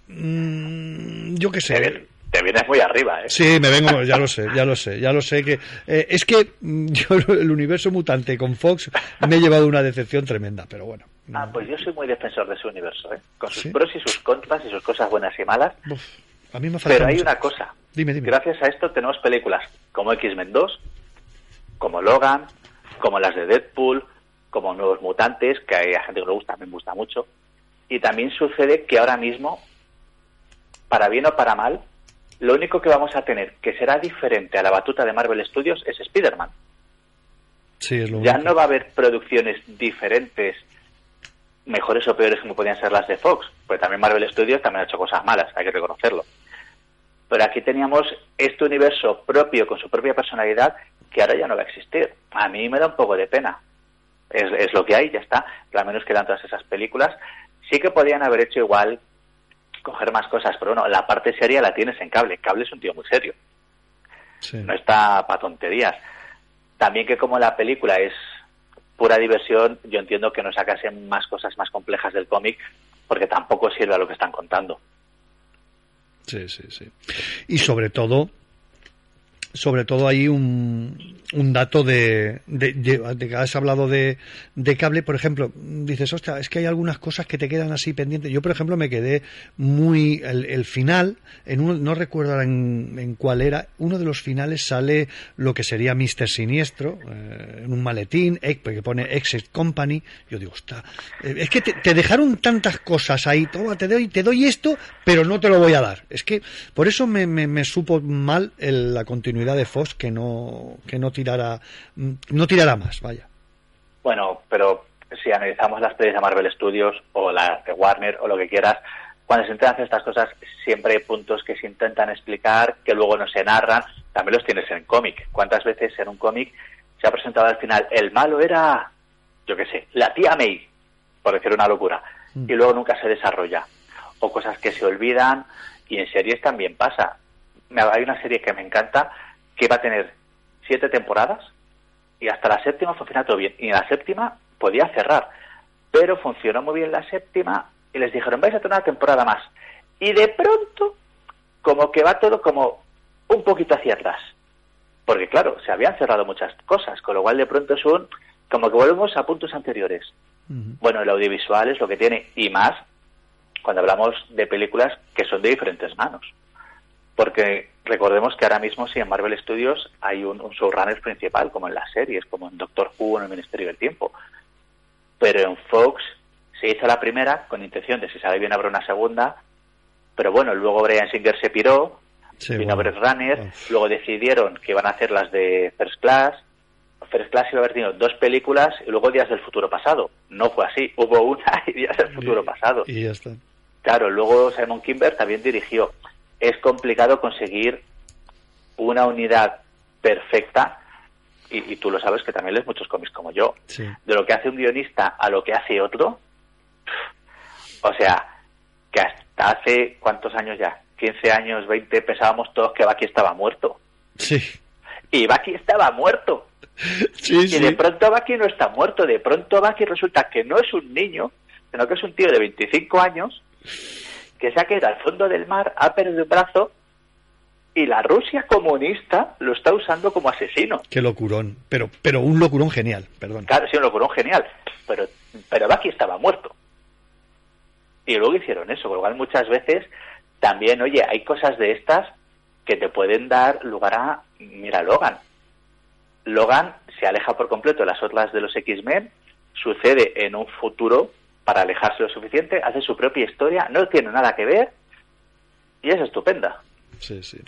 Mm, yo qué sé. Te vienes muy arriba, ¿eh? Sí, me vengo, ya lo sé, ya lo sé, ya lo sé que eh, es que mm, yo el universo mutante con Fox me he llevado una decepción tremenda, pero bueno. Ah, pues yo soy muy defensor de ese universo, ¿eh? Con sus pros y sus contras y sus cosas buenas y malas. A mí me falta Pero hay mucho. una cosa. Dime, dime. Gracias a esto tenemos películas como X-Men 2, como Logan, como las de Deadpool, como Nuevos Mutantes, que hay a gente que le gusta, a mí me gusta mucho. Y también sucede que ahora mismo, para bien o para mal, lo único que vamos a tener que será diferente a la batuta de Marvel Studios es Spider-Man. Sí, es lo Ya único. no va a haber producciones diferentes, mejores o peores como podían ser las de Fox, porque también Marvel Studios también ha hecho cosas malas, hay que reconocerlo. Pero aquí teníamos este universo propio con su propia personalidad que ahora ya no va a existir. A mí me da un poco de pena. Es, es lo que hay, ya está. Pero al menos quedan todas esas películas. Sí que podían haber hecho igual, coger más cosas, pero bueno, la parte seria la tienes en cable. Cable es un tío muy serio. No está para tonterías. También que como la película es pura diversión, yo entiendo que no sacasen más cosas más complejas del cómic, porque tampoco sirve a lo que están contando. Sí, sí, sí. Y sobre todo, sobre todo hay un, un dato de, de, que has hablado de, cable, por ejemplo, dices, ostras, es que hay algunas cosas que te quedan así pendientes. Yo, por ejemplo, me quedé muy, el, final, en uno, no recuerdo en, en cuál era, uno de los finales sale lo que sería Mister Siniestro, eh, en un maletín, eh, que pone Exit Company, yo digo, está, es que te, te dejaron tantas cosas ahí, toma, te doy, te doy esto, pero no te lo voy a dar. Es que por eso me, me, me supo mal el- la continuidad de Fox que no, que no tirara, mm, no tirara más, vaya. Bueno, pero si analizamos las pelis de Marvel Studios o las de Warner o lo que quieras, cuando se intentan hacer estas cosas siempre hay puntos que se intentan explicar, que luego no se narran, también los tienes en cómic. ¿Cuántas veces en un cómic se ha presentado al final el malo era, yo qué sé, la tía May, por decir una locura, y luego nunca se desarrolla? o cosas que se olvidan y en series también pasa. Hay una serie que me encanta que va a tener siete temporadas y hasta la séptima funciona todo bien. Y en la séptima podía cerrar, pero funcionó muy bien la séptima y les dijeron, vais a tener una temporada más. Y de pronto, como que va todo como un poquito hacia atrás. Porque claro, se habían cerrado muchas cosas, con lo cual de pronto es un, como que volvemos a puntos anteriores. Bueno, el audiovisual es lo que tiene, y más cuando hablamos de películas que son de diferentes manos. Porque recordemos que ahora mismo sí en Marvel Studios hay un, un showrunner principal, como en las series, como en Doctor Who o en el Ministerio del Tiempo. Pero en Fox se hizo la primera con intención de si sale bien habrá una segunda, pero bueno, luego Brian Singer se piró, Sí, vino bueno. Runner, luego decidieron que iban a hacer las de First Class, First Class iba a haber tenido dos películas y luego Días del Futuro Pasado. No fue así, hubo una y Días del Futuro Pasado. Y ya está. Claro, luego Simon Kimber también dirigió. Es complicado conseguir una unidad perfecta, y, y tú lo sabes que también lees muchos cómics como yo, Sí. de lo que hace un guionista a lo que hace otro. O sea, que hasta hace, ¿cuántos años ya? 15 años, 20, pensábamos todos que Bucky estaba muerto. Sí. Y Bucky estaba muerto. Sí, y de pronto Bucky no está muerto. De pronto Bucky resulta que no es un niño, sino que es un tío de 25 años que se ha quedado al fondo del mar, ha perdido un brazo y la Rusia comunista lo está usando como asesino. Qué locurón. Pero, pero un locurón genial, perdón. Claro, sí, un locurón genial, pero, pero Bucky estaba muerto. Y luego hicieron eso, con lo cual muchas veces también, oye, hay cosas de estas que te pueden dar lugar a, mira, Logan. Logan se aleja por completo de las otras de los X-Men, sucede en un futuro para alejarse lo suficiente, hace su propia historia, no tiene nada que ver y es estupenda. Sí, sí.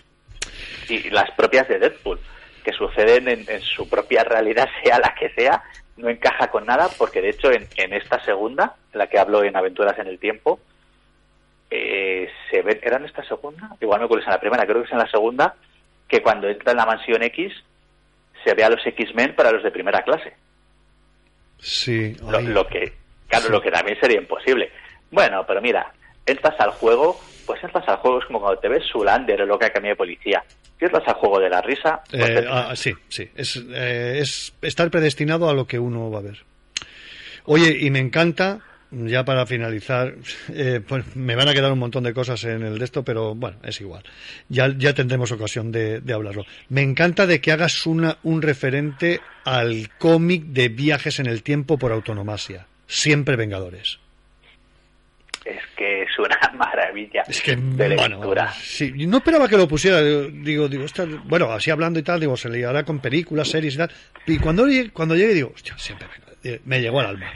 Y las propias de Deadpool, que suceden en, en su propia realidad, sea la que sea, no encaja con nada, porque de hecho en, en esta segunda, en la que hablo en Aventuras en el Tiempo, eh, se ve, ¿era en esta segunda? Igual si es en la primera, creo que es en la segunda, que cuando entra en la mansión X se ve a los X-Men para los de primera clase. Sí. Lo, lo que, claro, lo que también sería imposible. Bueno, pero mira, entras al juego, pues entras al juego, es como cuando te ves Sulander o lo que cambia de policía. Si entras al juego de la risa, pues Eh, te- ah, sí, sí. Es, eh, es estar predestinado a lo que uno va a ver. Oye, y me encanta, ya para finalizar, eh, pues me van a quedar un montón de cosas en el de esto, pero bueno, es igual. Ya, ya tendremos ocasión de, de hablarlo. Me encanta de que hagas una, un referente al cómic de viajes en el tiempo por autonomasia. Siempre Vengadores. es que es una maravilla Es que, de bueno, lectura. sí, no esperaba que lo pusiera. Digo, bueno, así hablando y tal, digo, se liará con películas, series y tal. Y cuando, cuando llegue, digo, hostia, siempre Vengadores. Me llegó al alma.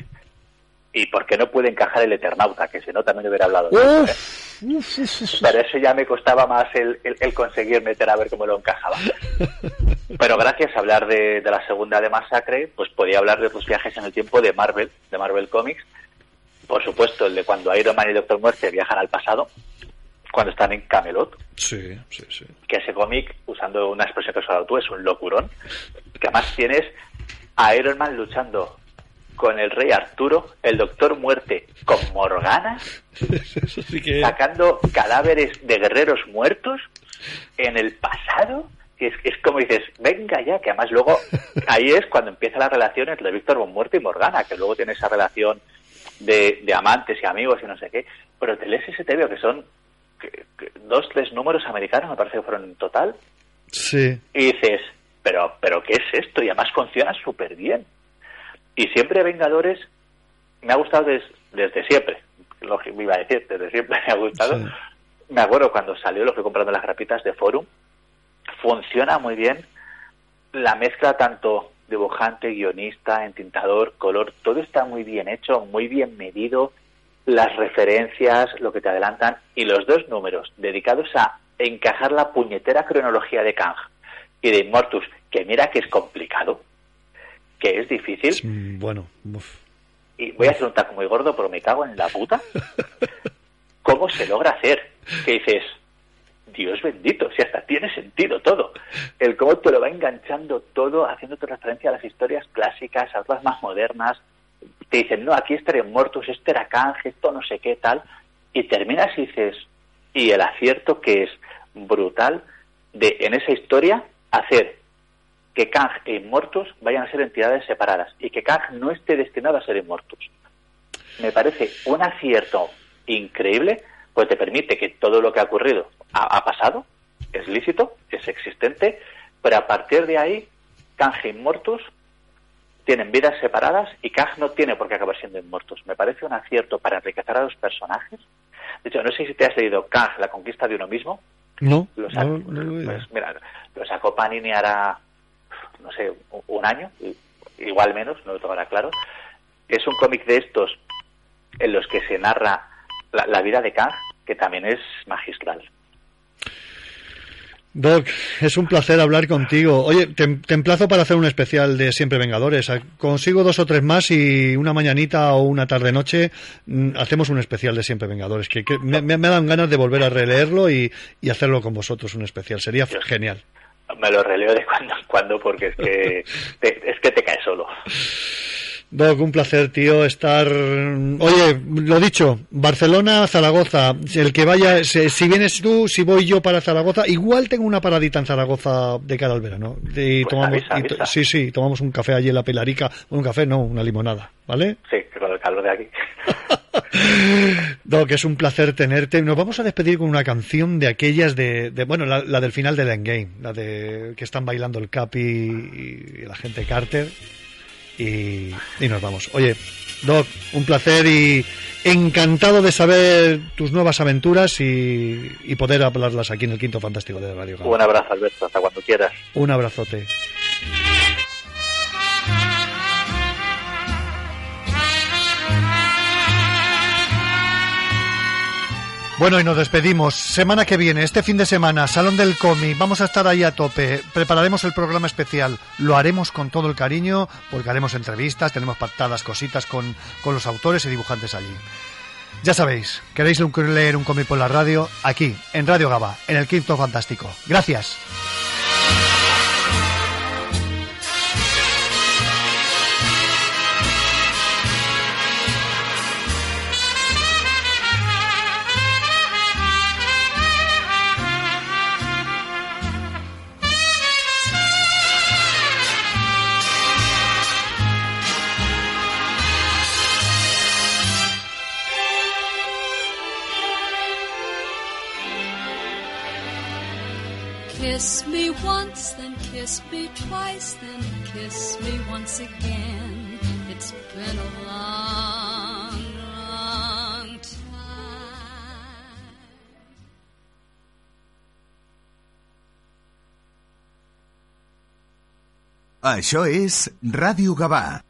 Y porque no puede encajar el Eternauta, que si no también hubiera hablado. de Uf, eso, ¿eh? Pero eso ya me costaba más el, el- el conseguir meter a ver cómo lo encajaba. Pero gracias a hablar de, de la segunda de Masacre, pues podía hablar de los viajes en el tiempo de Marvel, de Marvel Comics. Por supuesto, el de cuando Iron Man y Doctor Muerte viajan al pasado, cuando están en Camelot, Sí, sí, sí. que ese cómic, usando una expresión que has usado tú, es un locurón. Que además tienes a Iron Man luchando con el rey Arturo, el Doctor Muerte con Morgana, Eso sí que... sacando cadáveres de guerreros muertos en el pasado. Y es, es como dices, venga ya, que además luego ahí es cuando empieza la relación entre Víctor Von Muerte y Morgana, que luego tiene esa relación de, de amantes y amigos y no sé qué. Pero te lees ese TVO que son que- que dos, tres números americanos, me parece que fueron en total, Sí. y dices, pero, pero ¿qué es esto? Y además funciona súper bien. Y siempre Vengadores me ha gustado des- desde siempre. Lo que me iba a decir, desde siempre me ha gustado. Sí. Me acuerdo cuando salió, lo fui comprando las grapitas de Forum. Funciona muy bien la mezcla tanto dibujante, guionista, entintador, color, todo está muy bien hecho, muy bien medido, las referencias, lo que te adelantan, y los dos números dedicados a encajar la puñetera cronología de Kang y de Immortus, que mira que es complicado, que es difícil, Bueno, uf. y voy a hacer un taco muy gordo, pero me cago en la puta. ¿Cómo se logra hacer? Que dices, Dios bendito, si hasta tiene sentido todo. El cómo te lo va enganchando todo, haciéndote referencia a las historias clásicas, a otras más modernas. Te dicen, no, aquí este era Mortus, este era Kang, esto no sé qué, tal. y terminas y dices, y el acierto que es brutal de en esa historia hacer que Kang e Inmortus vayan a ser entidades separadas y que Kang no esté destinado a ser Inmortus. Me parece un acierto increíble, pues te permite que todo lo que ha ocurrido ha, ha pasado, es lícito, es existente, pero a partir de ahí, Kang e Inmortus tienen vidas separadas y Kang no tiene por qué acabar siendo Inmortus. Me parece un acierto para enriquecer a los personajes. De hecho, no sé si te has leído Kang, la conquista de uno mismo. No, Lo sac- no, no oído. pues mira, lo sacó Panini hará, no sé, un año, igual menos, no lo tengo ahora claro. Es un cómic de estos en los que se narra la, la vida de Kang, que también es magistral. Doc, es un placer hablar contigo. Oye, te, te emplazo para hacer un especial de Siempre Vengadores. Consigo dos o tres más y una mañanita o una tarde-noche mm, hacemos un especial de Siempre Vengadores. Que, que me, me- me dan ganas de volver a releerlo y, y hacerlo con vosotros un especial. Sería genial. Me lo releo de cuando en cuando porque es que te, es que te cae solo. Doc, un placer, tío, estar... Oye, lo dicho, Barcelona, Zaragoza. El que vaya, si, vienes tú, si voy yo para Zaragoza, igual tengo una paradita en Zaragoza de cara al verano. Y Pues tomamos, avisa, y to- avisa. sí, sí, tomamos un café allí en la Pilarica. Un café, no, una limonada, ¿vale? Sí, con el calor de aquí. Doc, es un placer tenerte. Nos vamos a despedir con una canción de aquellas de, de- bueno, la, la del final del Endgame, la de que están bailando el Capi y, la gente Carter. Y, y nos vamos. Oye, Doc, un placer y encantado de saber tus nuevas aventuras y, y poder hablarlas aquí en el Quinto Fantástico de Radio Gama. Un abrazo, Alberto, hasta cuando quieras. Un abrazote. Bueno, y nos despedimos. Semana que viene, este fin de semana, Salón del Cómic, vamos a estar ahí a tope. Prepararemos el programa especial. Lo haremos con todo el cariño, porque haremos entrevistas, tenemos pactadas cositas con, con los autores y dibujantes allí. Ya sabéis, queréis leer un cómic por la radio, aquí, en Radio Gaba, en el Quinto Fantástico. Gracias. Kiss me twice, then kiss me once again. It's been a long, long time. Això és Ràdio Gavà.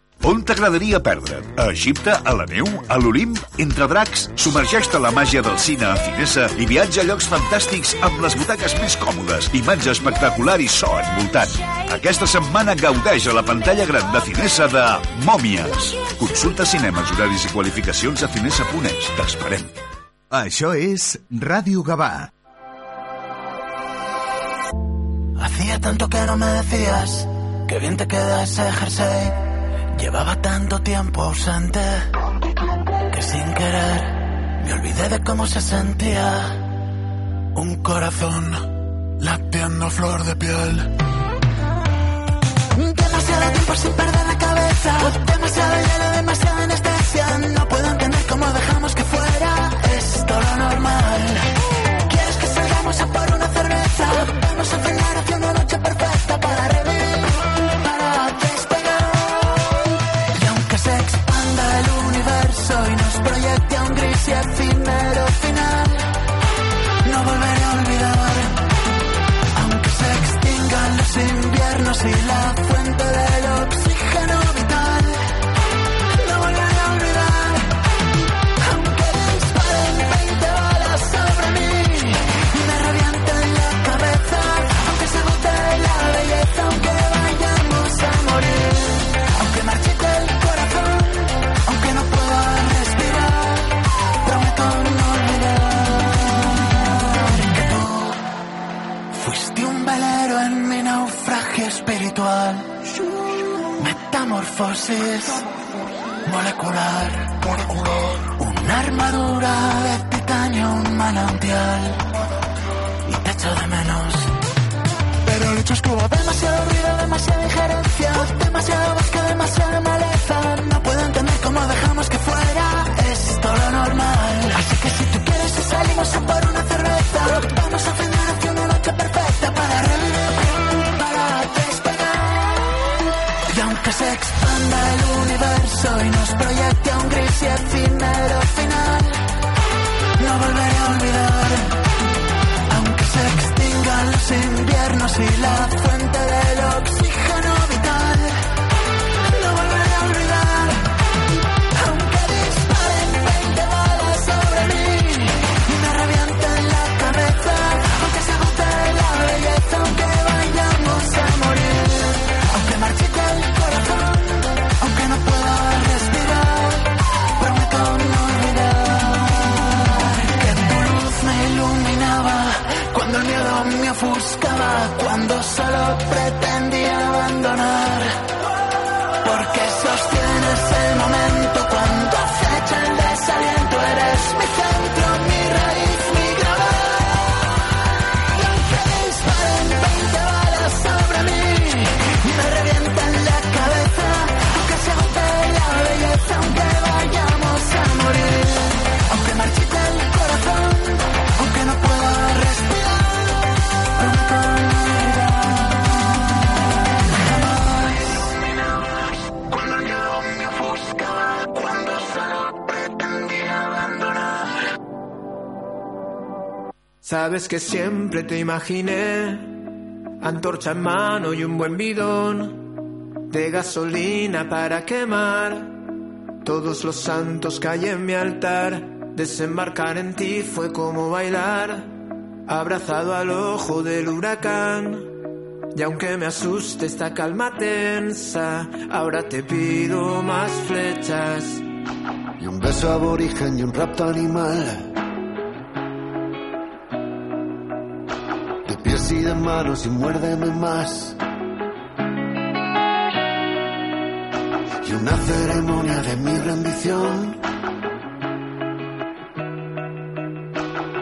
On t'agradaria perdre't? A Egipte, a la neu, a l'Olimp, entre dracs? Submergeix-te la màgia del cine a Finesa i viatja a llocs fantàstics amb les butaques més còmodes, imatge espectacular i so envoltant. Aquesta setmana gaudeix a la pantalla gran de Finesa de Mòmies. Consulta cinemes, horaris i qualificacions a finesa.es. T'esperem. Això és Ràdio Gavà. Hacía tanto que no me decías que bien te queda ese jersey. Llevaba tanto tiempo ausente que sin querer me olvidé de cómo se sentía un corazón latiendo flor de piel. Demasiado tiempo sin perder la cabeza, demasiado hielo, demasiada anestesia. No puedo entender cómo dejamos que fuera esto lo normal. ¿Quieres que salgamos a Metamorfosis molecular. Una armadura de titanio, un manantial. Y te echo de menos. Pero el hecho es que hubo demasiado ruido, demasiada injerencia, demasiado bosque, demasiada maleza. No puedo entender cómo dejamos que fuera esto lo normal. Así que si tú quieres, salimos a por una cerveza. Vamos a cenar hacia una noche perfecta para revivir, se expanda el universo y nos proyecte a un gris y efímero final, no volveré a olvidar. Aunque se extingan los inviernos y la fuente sostienes el momento cuando acecha el desaliento, eres mi centro, Sabes que siempre te imaginé, antorcha en mano y un buen bidón de gasolina para quemar. Todos los santos que hay en mi altar, desembarcar en ti fue como bailar, abrazado al ojo del huracán. Y aunque me asuste esta calma tensa, ahora te pido más flechas. Y un beso aborigen y un rapto animal. Pies y de manos y muérdeme más. Y una ceremonia de mi rendición.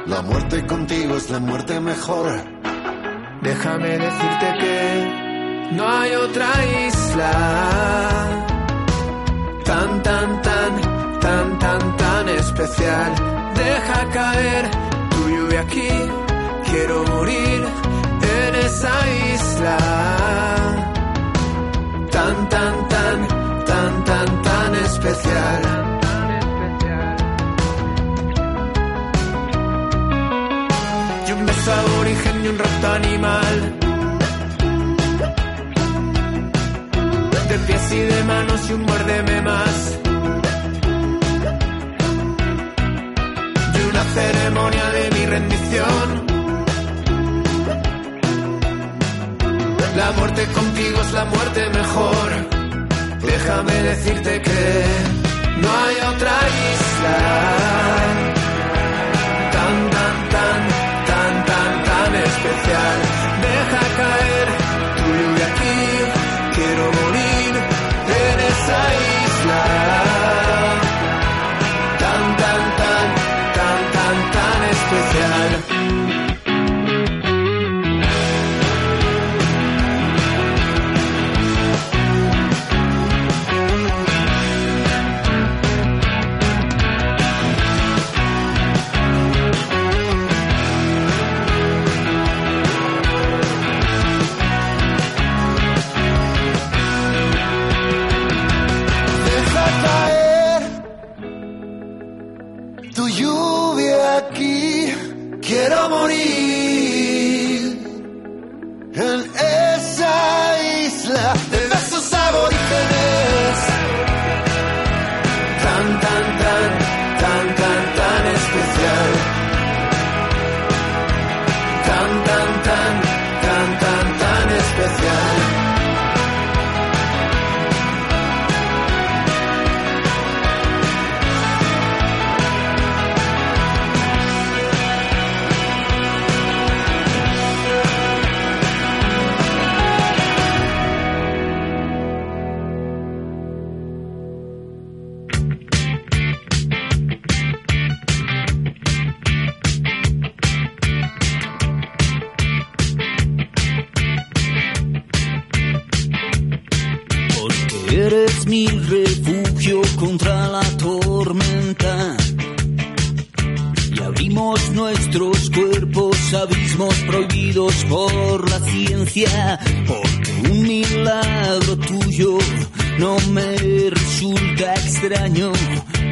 La muerte contigo es la muerte mejor. Déjame decirte que no hay otra isla tan, tan, tan, tan, tan, tan especial. Deja caer tu lluvia aquí, quiero morir en esa isla. Tan, tan, tan, tan, tan, tan especial. Y un beso aborigen y un rapto animal. De pies y de manos y un muérdeme más. Ceremonia de mi rendición. La muerte contigo es la muerte mejor. Déjame decirte que no hay otra isla tan, tan, tan, tan, tan, tan especial. Deja caer tu lluvia aquí, quiero morir en esa isla.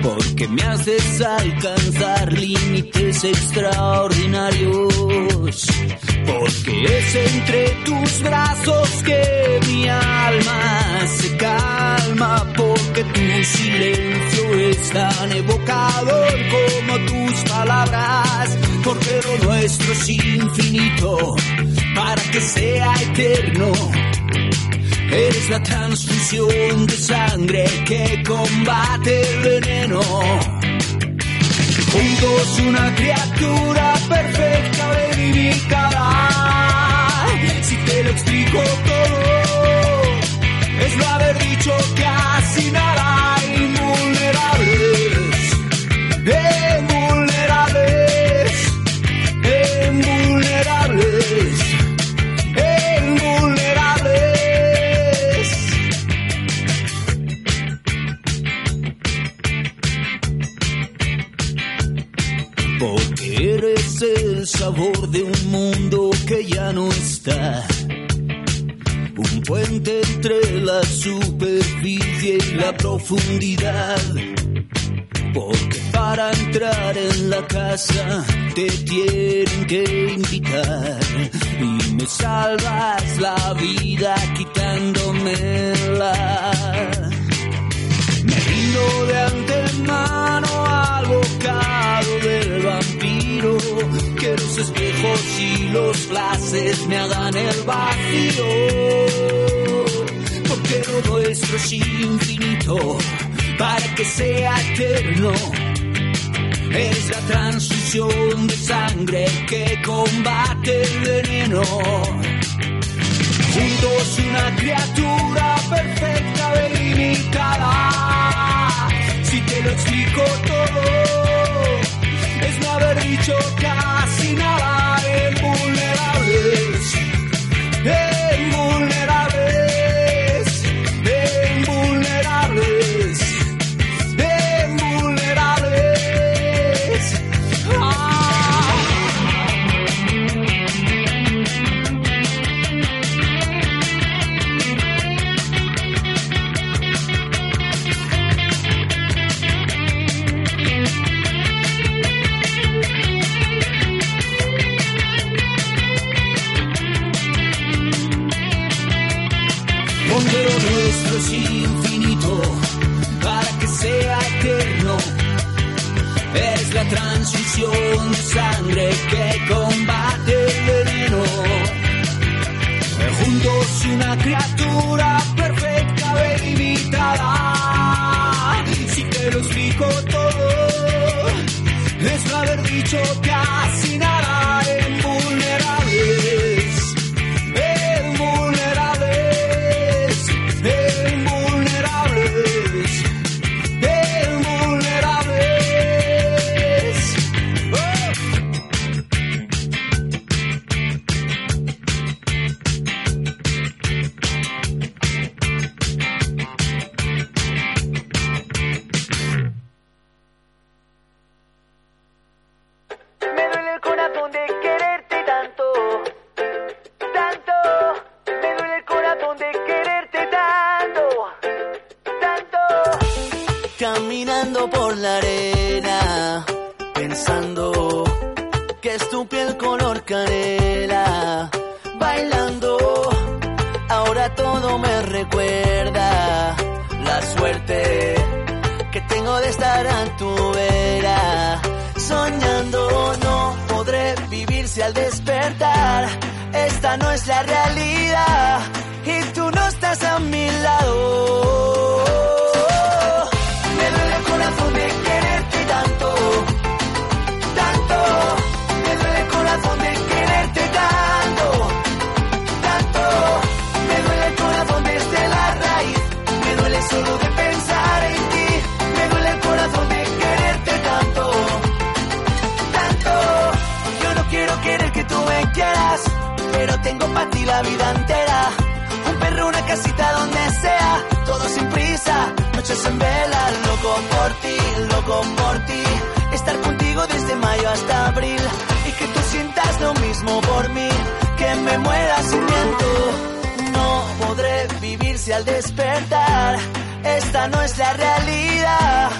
Porque me haces alcanzar límites extraordinarios. Porque es entre tus brazos que mi alma se calma. Porque tu silencio es tan evocador como tus palabras. Porque lo nuestro es infinito para que sea eterno. Eres la transfusión de sangre que combate el veneno. Juntos una criatura perfecta verificada. Si te lo explico todo, es no haber dicho casi nada. Profundidad. Porque para entrar en la casa te tienen que invitar. Y me salvas la vida quitándomela. Me rindo de antemano al bocado del vampiro. Que los espejos y los flashes me hagan el vacío. Nuestro es infinito para que sea eterno. Es la transfusión de sangre que combate el veneno. Juntos una criatura perfecta, delimitada. Si te lo explico todo, es no haber dicho casi nada. Caminando por la arena, pensando que es tu piel color canela, bailando. Ahora todo me recuerda la suerte que tengo de estar a tu vera. Soñando no podré vivir si al despertar esta no es la realidad y tú no estás a mi lado. para ti la vida entera. Un perro, una casita donde sea, todo sin prisa, noches en vela, loco por ti, loco por ti. Estar contigo desde mayo hasta abril y que tú sientas lo mismo por mí, que me muera sin viento. No podré vivir si al despertar esta no es la realidad.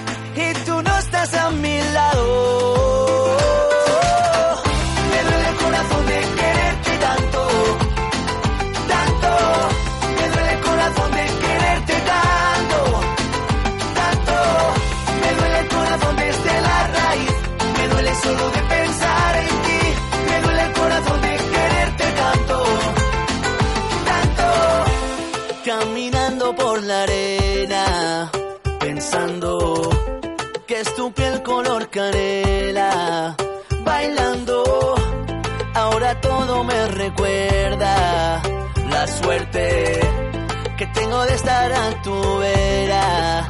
canela. Bailando, ahora todo me recuerda la suerte que tengo de estar a tu vera